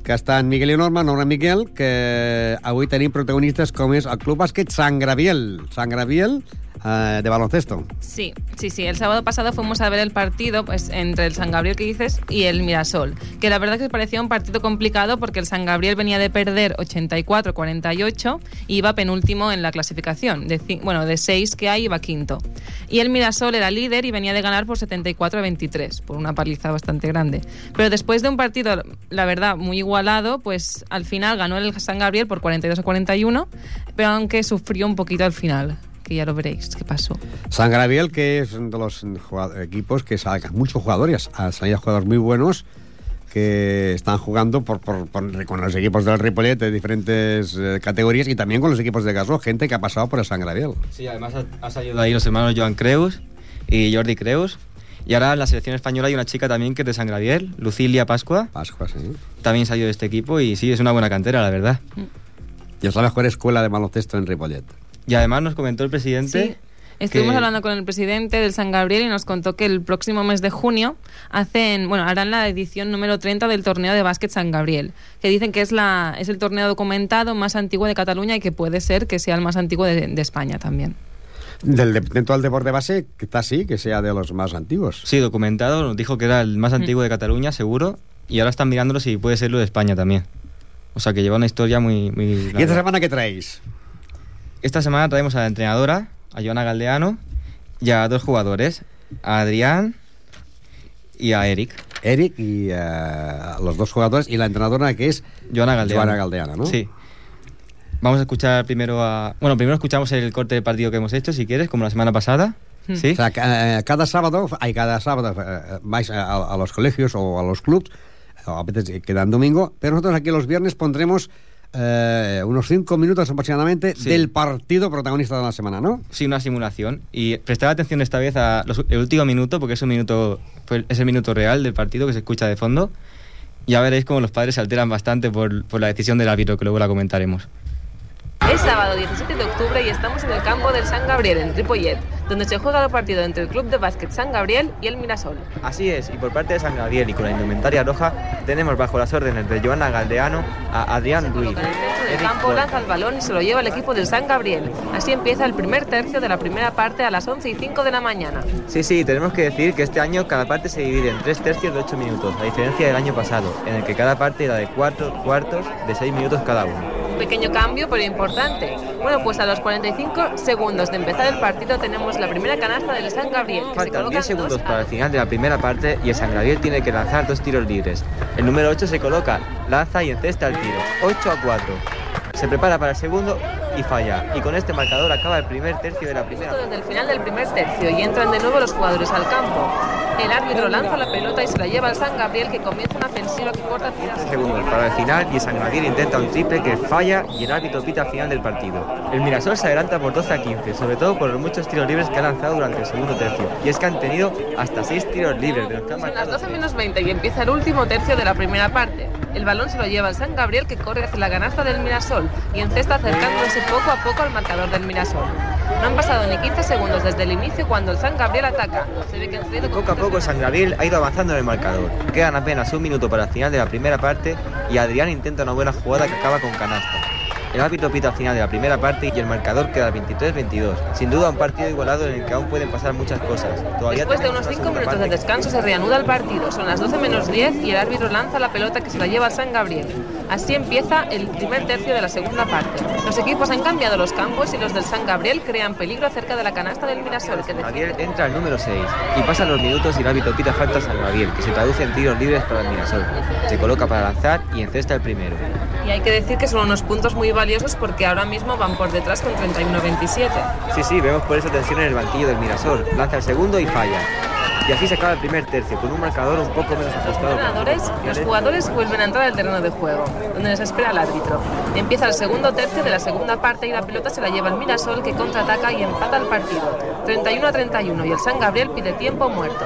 que estan Miguel i Norma, Norma Miguel, que avui tenim protagonistes com és el Club Bàsquet Sant Graviel. Sant Graviel, eh, de baloncesto. Sí, sí, sí. El sábado pasado fuimos a ver el partido pues, entre el San Gabriel que dices y el Mirasol, que la verdad que parecía un partido complicado porque el San Gabriel venía de perder 84-48 y iba penúltimo en la clasificación. De, bueno, de 6 que hay iba quinto. Y el Mirasol era líder y venía de ganar por 74-23, por una paliza bastante grande. Pero después de un partido, la verdad, muy igualado, pues al final ganó el San Gabriel por 42 41, pero aunque sufrió un poquito al final, que ya lo veréis qué pasó. San Graviel, que es uno de los equipos que sacan muchos jugadores, ha salido jugadores muy buenos, que están jugando por, por- por- con los equipos del Ripollet de diferentes eh, categorías y también con los equipos de Gasó, gente que ha pasado por el San Gabriel. Sí, además ha, ha salido ahí los hermanos Joan Creus y Jordi Creus. Y ahora en la selección española hay una chica también que es de San Gabriel, Lucilia Pascua. Pascua, sí. También salió de este equipo y sí, es una buena cantera, la verdad. Y es la mejor escuela de baloncesto en Ripollet. Y además nos comentó el presidente... Sí. Estuvimos que- hablando con el presidente del San Gabriel y nos contó que el próximo mes de junio hacen, bueno, harán la edición número 30 del torneo de básquet San Gabriel, que dicen que es la es el torneo documentado más antiguo de Cataluña y que puede ser que sea el más antiguo de, de España también. Del, de- dentro del deporte base, quizás sí, que sea de los más antiguos. Sí, documentado, nos dijo que era el más antiguo de Cataluña, seguro, y ahora están mirándolo si puede serlo de España también. O sea que lleva una historia muy... muy ¿Y esta semana qué traéis? Esta semana traemos a la entrenadora, a Joana Galdeano, y a dos jugadores, a Adrián y a Eric. Eric y eh, los dos jugadores y la entrenadora que es Joana Galdeano. Joana Galdeano, ¿no? Sí. Vamos a escuchar primero a... Bueno, primero escuchamos el corte de partido que hemos hecho, si quieres, como la semana pasada. ¿Sí? O sea, eh, cada sábado, hay cada sábado eh, vais a, a los colegios o a los clubs, a veces quedan domingo, pero nosotros aquí los viernes pondremos eh, unos cinco minutos aproximadamente Sí. del partido protagonista de la semana, ¿no? Sí, una simulación. Y prestar atención esta vez a los- el último minuto, porque es, un minuto, es el minuto real del partido que se escucha de fondo. Ya veréis cómo los padres se alteran bastante por, por la decisión del árbitro, que luego la comentaremos. Es sábado 17 de octubre y estamos en el campo del San Gabriel, en Ripollet, donde se juega el partido entre el Club de Básquet San Gabriel y el Mirasol. Así es, y por parte de San Gabriel y con la indumentaria roja, tenemos bajo las órdenes de Joana Galdeano a Adrián Ruiz. En el centro del campo lanza el balón y se lo lleva el equipo del San Gabriel. Así empieza el primer tercio de la primera parte a las 11 y 5 de la mañana. Sí, sí, tenemos que decir que este año cada parte se divide en tres tercios de ocho minutos, a diferencia del año pasado, en el que cada parte era de cuatro cuartos de seis minutos cada uno. Pequeño cambio, pero importante. Bueno, pues a los 45 segundos de empezar el partido tenemos la primera canasta del San Gabriel. Que Faltan colocan 10 segundos dos para el final de la primera parte y el San Gabriel tiene que lanzar dos tiros libres. El número 8 se coloca, lanza y encesta el tiro. 8 a 4. Se prepara para el segundo y falla. Y con este marcador acaba el primer tercio de la primera desde el final del primer tercio y entran de nuevo los jugadores al campo. El árbitro lanza la pelota y se la lleva al San Gabriel que comienza una ofensiva que corta tiras. segundos para el final y el San Gabriel intenta un triple que falla y el árbitro pita al final del partido. El Mirasol se adelanta por 12 a 15, sobre todo por los muchos tiros libres que ha lanzado durante el segundo tercio. Y es que han tenido hasta 6 tiros libres de los que han Son las marcado 12 menos 20 y empieza el último tercio de la primera parte. El balón se lo lleva el San Gabriel que corre hacia la canasta del Mirasol y encesta acercándose poco a poco al marcador del Mirasol. No han pasado ni 15 segundos desde el inicio cuando el San Gabriel ataca. Se ve que han salido con Poco a poco el San Gabriel ha ido avanzando en el marcador. Quedan apenas un minuto para el final de la primera parte y Adrián intenta una buena jugada que acaba con canasta. El árbitro pita al final de la primera parte y el marcador queda 23-22. Sin duda un partido igualado en el que aún pueden pasar muchas cosas. Todavía Después de unos una 5 segunda minutos de descanso se reanuda el partido. Son las 12 menos 10 y el árbitro lanza la pelota que se la lleva al San Gabriel. Así empieza el primer tercio de la segunda parte. Los equipos han cambiado los campos y los del San Gabriel crean peligro cerca de la canasta del Mirasol. Que Gabriel entra al número 6 y pasan los minutos y el árbitro pita falta a San Gabriel, que se traduce en tiros libres para el Mirasol. Se coloca para lanzar y encesta el primero. Y hay que decir que son unos puntos muy valiosos porque ahora mismo van por detrás con 31-27. Sí, sí, vemos por esa tensión en el banquillo del Mirasol. Lanza el segundo y falla. Y así se acaba el primer tercio, con un marcador un poco menos ajustado. Los jugadores vuelven a entrar al terreno de juego, donde les espera el árbitro. Empieza el segundo tercio de la segunda parte y la pelota se la lleva el Mirasol que contraataca y empata el partido. 31 a 31 y el San Gabriel pide tiempo muerto.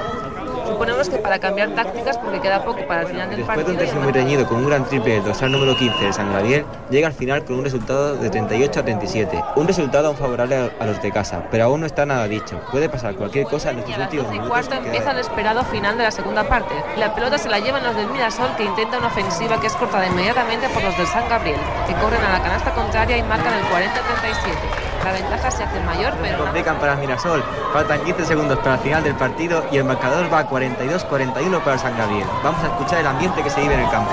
Suponemos que para cambiar tácticas porque queda poco para el final del Después de un partido. y tercio muy reñido con un gran triple del dorsal número 15 de San Gabriel, llega al final con un resultado de 38 a 37. Un resultado aún favorable a- los de casa, pero aún no está nada dicho. Puede pasar cualquier cosa en estos últimos y minutos. cuarto empieza el esperado final de la segunda parte. La pelota se la llevan los del Mirasol que intenta una ofensiva que es cortada inmediatamente por los del San Gabriel, que corren a la canasta contraria y marcan el 40-37. La ventaja se hace mayor, pero complican para Mirasol. Faltan 15 segundos para el final del partido y el marcador va a 42-41 para San Gabriel. Vamos a escuchar el ambiente que se vive en el campo.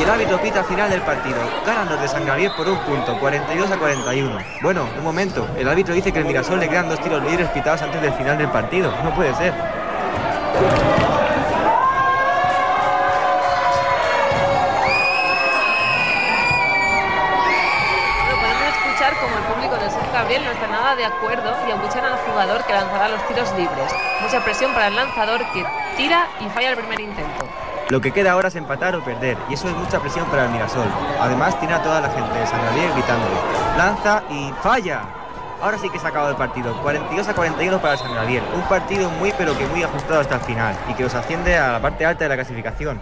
Y el árbitro pita al final del partido. Ganan los de San Gabriel por un punto, 42 a 41. Bueno, un momento. El árbitro dice que el Mirasol le quedan dos tiros libres pitados antes del final del partido. No puede ser. Gabriel no está nada de acuerdo y abuchean al jugador que lanzará los tiros libres. Mucha presión para el lanzador que tira y falla el primer intento. Lo que queda ahora es empatar o perder, y eso es mucha presión para el Mirasol. Además, tiene a toda la gente de San Gabriel gritándole, lanza y falla. Ahora sí que se ha acabado el partido, 42 a 41 para el San Gabriel. Un partido muy pero que muy ajustado hasta el final y que los asciende a la parte alta de la clasificación.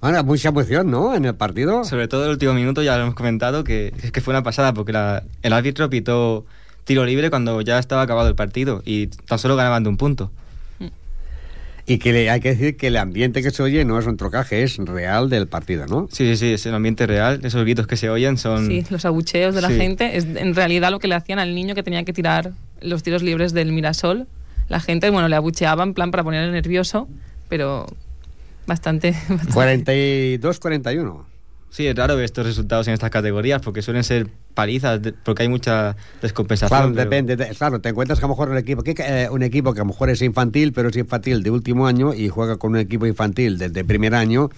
Bueno, mucha emoción, ¿no? En el partido. Sobre todo el último minuto, ya lo hemos comentado, que es que fue una pasada porque la- el árbitro pitó tiro libre cuando ya estaba acabado el partido y tan solo ganaban de un punto. Y que le- hay que decir que el ambiente que se oye no es un trocaje, es real del partido, ¿no? Sí, sí, sí, es el ambiente real, esos gritos que se oyen son... Sí, los abucheos de la Sí. gente es en realidad lo que le hacían al niño que tenía que tirar los tiros libres del Mirasol. La gente, bueno, le abucheaba en plan para ponerle nervioso, pero bastante... 42-41. Sí, es raro ver estos resultados en estas categorías porque suelen ser palizas, porque hay mucha descompensación. Claro, pero- depende. de- claro, te encuentras que a lo mejor un equipo, que, eh, un equipo que a lo mejor es infantil, pero es infantil de último año y juega con un equipo infantil desde primer año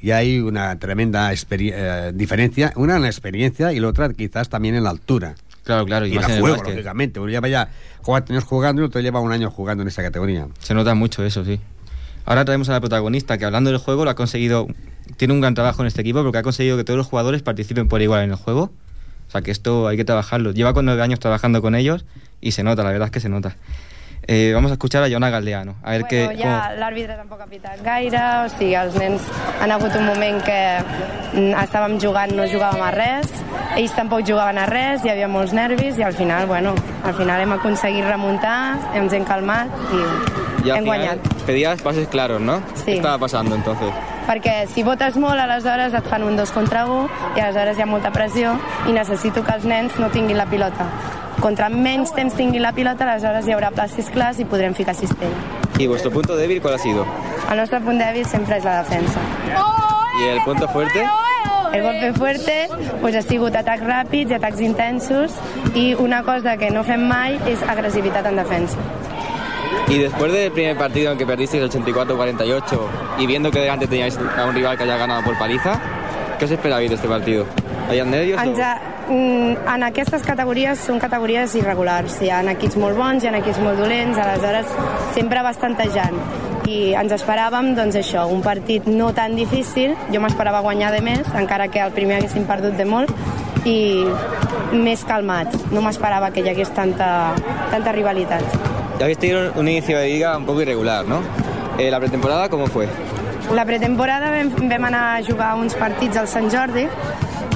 y hay una tremenda eh, diferencia, una en la experiencia y la otra quizás también en la altura. Claro, claro, y Y, más en el juego, básquet. lógicamente. Uno lleva ya cuatro años jugando y otro lleva un año jugando en esa categoría. Se nota mucho eso, sí. Ahora traemos a la protagonista que hablando del juego lo ha conseguido, tiene un gran trabajo en este equipo porque ha conseguido que todos los jugadores participen por igual en el juego. O sea que esto hay que trabajarlo. Lleva con nueve años trabajando con ellos y se nota, la verdad es que se nota. Eh, vamos a escuchar a Joana Galdeano. A ver qué... Bueno, ja l'àrbitre tampoc ha pitat gaire, o sigui, els nens han hagut un moment que mm, estàvem jugant, no jugàvem a res, ells tampoc jugaven a res, hi havia molts nervis i al final, bueno, al final hem aconseguit remuntar, ens hem calmat i Y al hem final guanyat. pedías pases claros, ¿no? Sí. ¿Qué estaba pasando entonces? Perquè si votes molt, aleshores et fan un dos contra un i aleshores hi ha molta pressió i necessito que els nens no tinguin la pilota. Contra menys temps tinguin la pilota, aleshores hi haurà passis clars i podrem ficar cistella. ¿Y vuestro punto débil cuál ha sido? El nostre punt dèbil sempre és la defensa. ¿Y el punto fuerte? El golpe fuerte pues, ha sigut atacs ràpids i atacs intensos i una cosa que no fem mai és agressivitat en defensa. Y después del primer partido en que perdisteis el 84-48 y viendo que delante teníais a un rival que haya ganado por paliza, ¿qué os esperabais de este partido? ¿Hayan nervios? o- Ens mm, en aquestes categories són categories irregulars. Hi ha equips molt bons, hi ha equips molt dolents, aleshores sempre bastantejant. I ens esperàvem, doncs això, un partit no tan difícil, jo m'esperava guanyar de més, encara que el primer haguéssim perdut de molt, i més calmat. No m'esperava que hi hagués tanta, tanta rivalitat. Ya habéis tenido un inicio de liga un poco irregular, ¿no? Eh, ¿La pretemporada cómo fue? La pretemporada vam, vam anar a jugar uns partits al Sant Jordi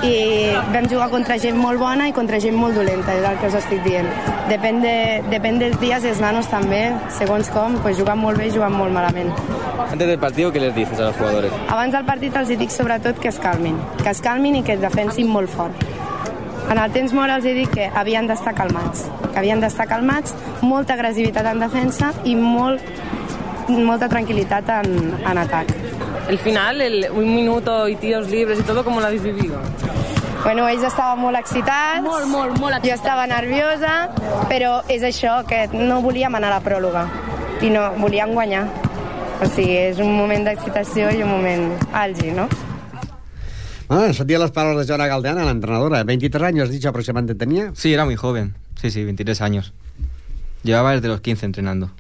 i vam jugar contra gent molt bona i contra gent molt dolenta, és el que us estic dient. Depèn, de, depèn dels dies i els nanos també, segons com, pues juguen molt bé i juguen molt malament. Antes del partido, ¿qué les dices a los jugadores? Abans del partit els dic sobretot que es calmin, que es calmin i que es defensin molt fort. En el temps mort els he dit que havien d'estar calmats, que havien d'estar calmats, molta agressivitat en defensa i molt, molta tranquil·litat en, en atac. El final, el, un minuto y tiros libres y todo, ¿cómo lo habéis vivido? Bueno, ells estaven molt excitats, molt, molt, molt excitats. jo estava nerviosa, però és això, que no volíem anar a la pròloga i no, volíem guanyar. O sigui, és un moment d'excitació i un moment àlgid, no? Ah, sentia les paraules de Joana Galdeana, l'entrenadora. 23 años, has dicho aproximadamente tenía. Sí, era muy joven. Sí, sí, 23 años. Llevaba desde los 15 entrenando.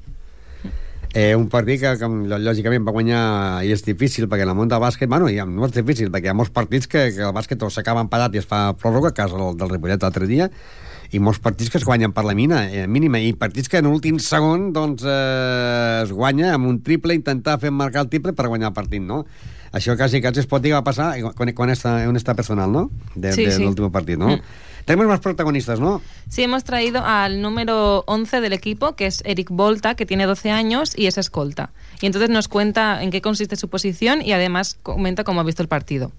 Eh, un partit que, que lò- lògicament va guanyar i és difícil perquè en el món del bàsquet, bueno, i no és difícil perquè hi ha molts partits que, que el bàsquet o s'acaba empatat i es fa pròrroga, cas del, del Ripollet l'altre dia, i molts partits que es guanyen per la mina, eh, mínima, i partits que en l'últim segon doncs, eh, es guanya amb un triple, intentar fer marcar el triple per guanyar el partit, no? Això quasi, quasi es pot dir que va passar quan, quan està, on està personal, no? De, Sí, de, sí. l'últim partit, no? Mm. Tenemos más protagonistas, ¿no? Sí, hemos traído al número 11 del equipo, que es Eric Volta, que tiene 12 años y es escolta. Y entonces nos cuenta en qué consiste su posición y además comenta cómo ha visto el partido.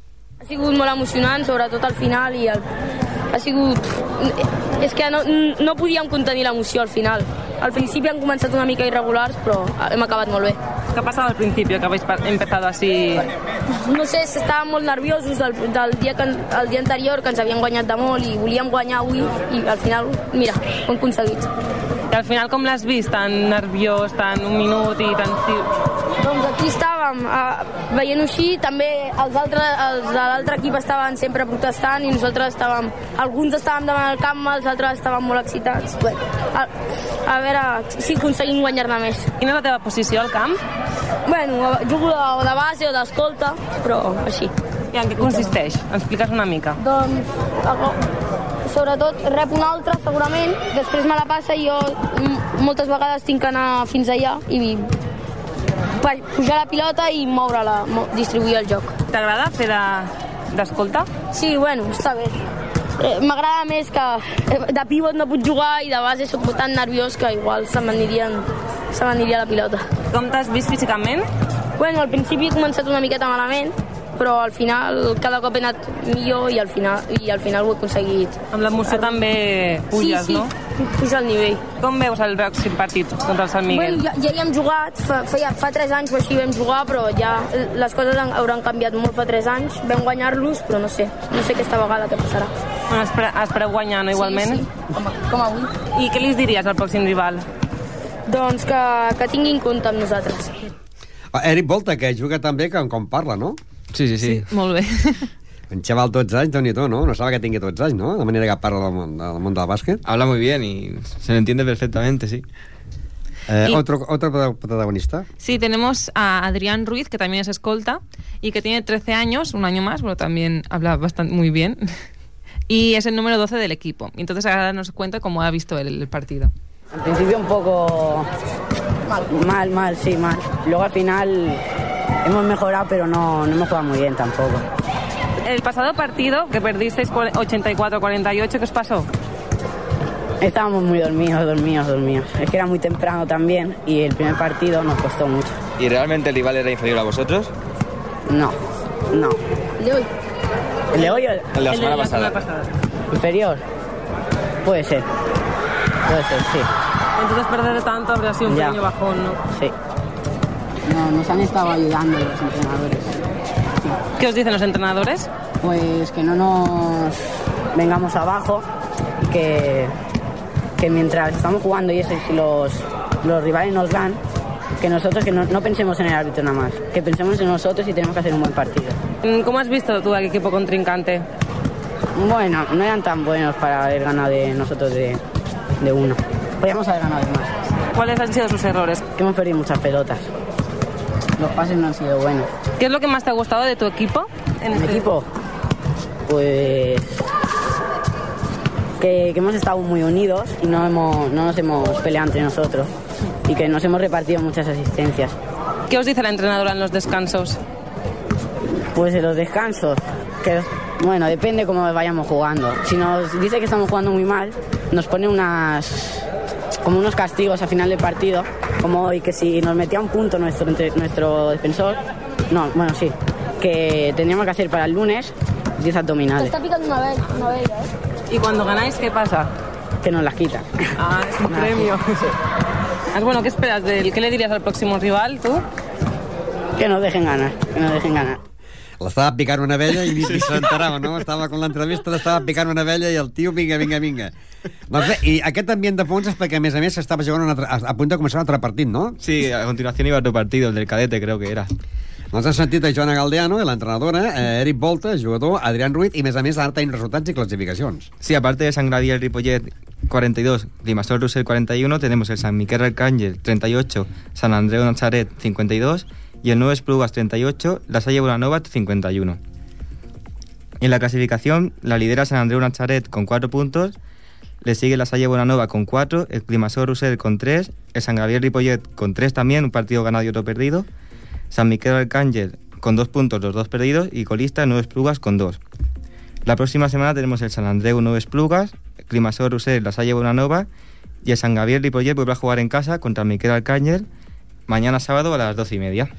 Ha sigut molt emocionant, sobretot al final, i el... ha sigut... És que no, no podíem contenir l'emoció al final. Al principi han començat una mica irregulars, però hem acabat molt bé. ¿Qué ha pasado al principio que habéis empezado así? No sé, estàvem molt nerviosos del, del dia que, el dia anterior, que ens havien guanyat de molt i volíem guanyar avui, i al final, mira, ho hem aconseguit. Y al final, ¿cómo l'has vist? Tan nerviós, tan un minut y tan... Doncs aquí estava estàvem uh, veient així, també els, altres, els de l'altre equip estaven sempre protestant i nosaltres estàvem, alguns estàvem davant del camp, els altres estaven molt excitats. Bé, a, a veure si aconseguim guanyar-ne més. Quina és la teva posició al camp? Bueno, jugo de, de base o d'escolta, però així. I en què consisteix? Expliques una mica. Doncs, sobretot, rep un altre, segurament, després me la passa i jo moltes vegades tinc que anar fins allà i pa- pujar la pilota i moure-la, mo distribuir el joc. T'agrada fer de- d'escolta? Sí, bueno, està bé. Eh, M'agrada més que eh, de pivot no puc jugar i de base sóc tan nerviós que igual se m'anirien se m'aniria la pilota. Com t'has vist físicament? Bueno, al principi he començat una miqueta malament, però al final cada cop he anat millor i al final, i al final ho he aconseguit. Amb l'emoció també puges, sí, sí, no? puja el nivell. Com veus el pròxim partit contra el Sant Miguel? Bueno, ja, ja hi hem jugat, fa, feia, fa 3 anys o així vam jugar, però ja les coses han, hauran canviat molt fa 3 anys. Vam guanyar-los, però no sé, no sé aquesta vegada què passarà. Bueno, espere, espereu guanyar, no, igualment? Sí, sí, com, com avui. I què li diries al pròxim rival? Doncs que, que tingui en compte amb nosaltres. Ah, Eric Volta, que juga també com, com parla, no? Sí, sí, sí. Molt bé. Un xaval 12 anys, déu nhi no? No sabe que tingui 12 anys, no? De manera que parla del món, del món del bàsquet. Habla muy bien y se le entiende perfectamente, sí. Eh, Y- otro, otro protagonista. Sí, tenemos a Adrián Ruiz, que también es escolta y que tiene 13 años, un año más, pero también habla bastante muy bien. Y es el número 12 del equipo. Entonces ahora nos cuenta cómo ha visto el, el partido. Al principio un poco mal, mal, sí, mal. Luego al final hemos mejorado, pero no, no hemos jugado muy bien tampoco. El pasado partido, que perdisteis cua- 84-48, ¿qué os pasó? Estábamos muy dormidos, dormidos, dormidos. Es que era muy temprano también y el primer partido nos costó mucho. ¿Y realmente el rival era inferior a vosotros? No, no. ¿El de hoy? ¿El de hoy o El de la semana pasada. inferior? Puede ser. Puede ser, sí. Entonces perder tanto habría sido un Ya. pequeño bajón, ¿no? Sí. No, nos han estado ayudando los entrenadores. ¿Qué os dicen los entrenadores? Pues que no nos vengamos abajo que, que mientras estamos jugando y eso, y si los, los rivales nos dan, que nosotros que no, no pensemos en el árbitro nada más, que pensemos en nosotros y tenemos que hacer un buen partido. Mm, ¿Cómo has visto tú al equipo contrincante? Bueno, no eran tan buenos para haber ganado de nosotros de, de uno. Podríamos haber ganado de más. ¿Cuáles han sido sus errores? Que hemos perdido muchas pelotas. Los pases no han sido buenos. ¿Qué es lo que más te ha gustado de tu equipo? En ¿El este- equipo? Pues que, que hemos estado muy unidos y no, hemos, no nos hemos peleado entre nosotros y que nos hemos repartido muchas asistencias. ¿Qué os dice la entrenadora en los descansos? Pues en los descansos, que bueno, depende cómo vayamos jugando. Si nos dice que estamos jugando muy mal, nos pone unas como unos castigos al final del partido, como hoy que si nos metía un punto nuestro entre- nuestro defensor, no, bueno, sí, que tendríamos que hacer para el lunes 10 abdominales, Está picando una vez, una vez, ¿eh? ¿Y cuando ganáis qué pasa? que nos las quitan. Ah, es un premio. Ah, bueno, ¿qué esperas de él? ¿Qué le dirías al próximo rival, tú? Que nos dejen ganar, que nos dejen ganar. L'estava picant una vella i ni, ni s'enterava, no? Estava con l'entrevista, l'estava picant una vella i el tio, vinga, vinga, vinga. Doncs bé, i aquest ambient de fons és perquè, a més a més, s'estava jugant un altre, a, a punt de començar un altre partit, no? Sí, a continuación iba otro partido, el del cadete creo que era. Doncs has sentit a Joana Galdeano, l'entrenadora, eh, Eric Volta, el jugador, Adrián Ruiz, i a més a més ara tenim resultats i classificacions. Sí, aparte de San Gabriel Ripollet 42, Limasol Russell 41, tenemos el San Miquel Arcángel 38, San Andreu Nazaret 52 y el Nuevo Esplugas 38, La Salle Bonanova 51. En la clasificación la lidera San Andreu Nazaret con 4 puntos, le sigue La Salle Bonanova con 4, el Climasol Russell con 3, el San Gabriel Ripollet con 3 también, un partido ganado y otro perdido, San Miquel Arcángel con 2 puntos, los dos perdidos, y colista Nuevo Esplugas con 2. La próxima semana tenemos el San Andreu Nuevo Esplugas, Climasol Rusell, La Salle Bonanova y el San Gabriel Ripollet vuelve a jugar en casa contra el Miquel Arcángel mañana sábado a las doce y media.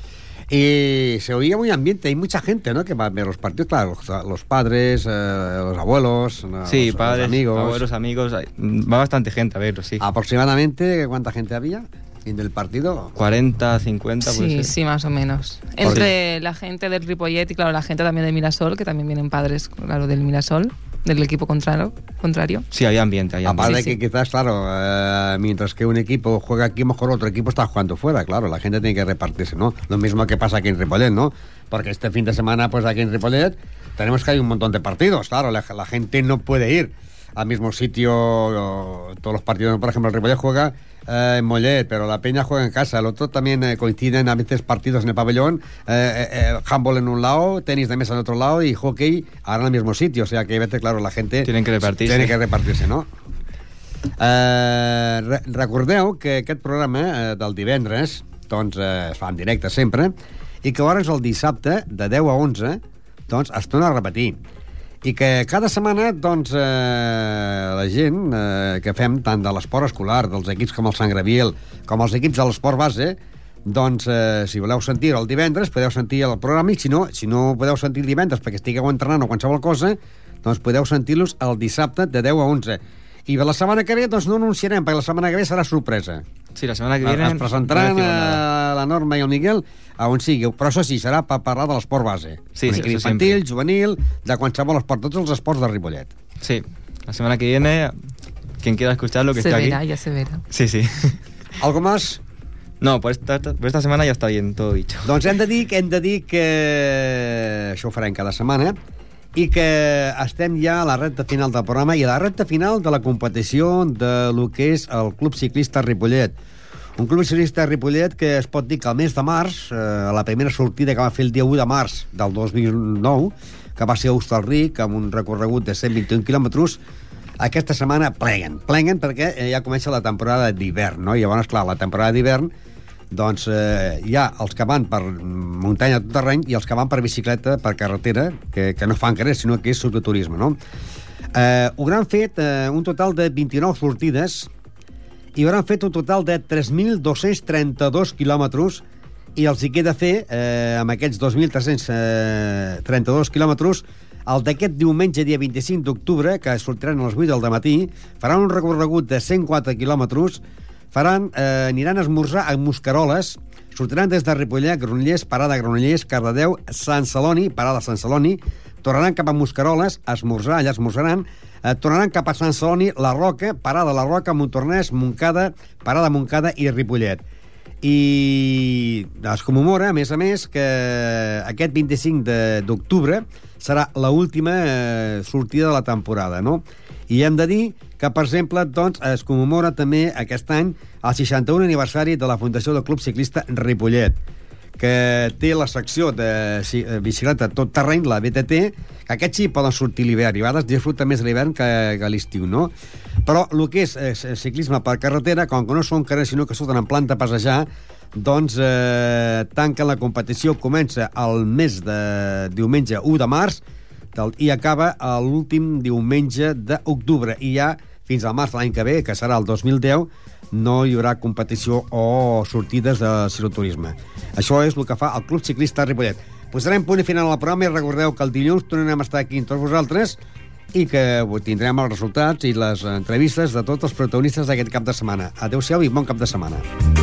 Y se oía muy ambiente, hay mucha gente, ¿no? Que va a ver los partidos, claro, los, los padres, eh, los abuelos. Sí, los, padres, los amigos. abuelos, amigos, va bastante gente a verlo, sí. Aproximadamente, ¿cuánta gente había en el partido? 40, 50, puede Sí, ser. sí, más o menos. Entre la gente del Ripollet y, claro, la gente también del Mirasol, que también vienen padres, claro, del Mirasol. Del equipo contrario. contrario. Sí, hay ambiente. Hay ambiente. Aparte Sí, que quizás, claro, eh, mientras que un equipo juega aquí, mejor otro equipo está jugando fuera, claro, la gente tiene que repartirse, ¿no? Lo mismo que pasa aquí en Ripollet, ¿no? Porque este fin de semana, pues aquí en Ripollet, tenemos que hay un montón de partidos, claro, la, la gente no puede ir al mismo sitio, o, todos los partidos, por ejemplo, el Ripollet juega eh, en Mollet, pero la Peña juega en casa, el otro también eh, coinciden a veces partidos en el pabellón, eh, eh, eh, handball en un lado, tenis de mesa en otro lado y hockey ahora en el mismo sitio, o sea que a veces, claro, la gente... Tienen que repartirse. Tiene que repartir-se, no? Eh, re recordeu que aquest programa eh, del divendres doncs, eh, es fa en directe sempre i que hores el dissabte de 10 a 11 doncs, es torna a repetir i que cada setmana doncs, eh, la gent eh, que fem tant de l'esport escolar, dels equips com el Sant Graviel, com els equips de l'esport base, doncs, eh, si voleu sentir el divendres, podeu sentir el programa, i si no, si no podeu sentir el divendres perquè estigueu entrenant o qualsevol cosa, doncs podeu sentir-los el dissabte de 10 a 11. I la setmana que ve doncs no anunciarem, perquè la setmana que ve serà sorpresa. Sí, la setmana que viene... Es presentaran no nada. a la Norma i el Miguel a on sigui, però això sí, serà per parlar de l'esport base. Sí, sí, eso infantil, juvenil, de qualsevol esport, tots els esports de Ripollet. Sí, la semana que viene, quien quiera escuchar lo que Se esté verá, aquí. ya se verá. Sí, sí. ¿Algo más? No, por esta, por esta semana ya está bien, todo dicho. Doncs hem de dir que hem de dir que això ho farem cada setmana i que estem ja a la recta final del programa i a la recta final de la competició de lo que és el Club Ciclista Ripollet. Un club ciclista Ripollet que es pot dir que el mes de març, eh, la primera sortida que va fer el dia 1 de març del 2009, que va ser a Hostalric, amb un recorregut de 121 quilòmetres, aquesta setmana pleguen. Pleguen perquè eh, ja comença la temporada d'hivern, no? I llavors, clar, la temporada d'hivern doncs eh, hi ha els que van per muntanya tot terreny i els que van per bicicleta, per carretera, que, que no fan res, sinó que és cicloturisme, no? Eh, ho han fet eh, un total de 29 sortides i hauran fet un total de 3.232 quilòmetres i els hi queda fer, eh, amb aquests 2.332 quilòmetres, el d'aquest diumenge, dia 25 d'octubre, que sortiran a les 8 del matí, faran un recorregut de 104 quilòmetres, faran, eh, aniran a esmorzar a Muscaroles, sortiran des de Ripollet, Granollers, parada Granollers, Cardedeu, Sant Celoni, parada Sant Celoni, tornaran cap a Muscaroles, esmorzar, allà esmorzaran, eh, tornaran cap a Sant Celoni, La Roca, parada La Roca, Montornès, Montcada, parada Montcada i Ripollet. I es commemora, a més a més, que aquest 25 de- d'octubre serà l'última última eh, sortida de la temporada, no? I hem de dir que, per exemple, doncs, es commemora també aquest any el 61 aniversari de la Fundació del Club Ciclista Ripollet, que té la secció de eh, bicicleta tot terreny, la BTT, que aquests sí poden sortir l'hivern, i a vegades disfruten més l'hivern que, que l'estiu, no? Però el que és ciclisme per carretera, com que no són carrers, sinó que surten en planta a passejar, doncs eh, tanquen la competició, comença el mes de diumenge 1 de març del, i acaba l'últim diumenge d'octubre, i ja fins al març l'any que ve, que serà el 2010, no hi haurà competició o sortides de cicloturisme. Això és el que fa el Club Ciclista Ripollet. Posarem punt final al programa i recordeu que el dilluns tornarem a estar aquí amb tots vosaltres i que tindrem els resultats i les entrevistes de tots els protagonistes d'aquest cap de setmana. Adéu-siau i bon cap de setmana.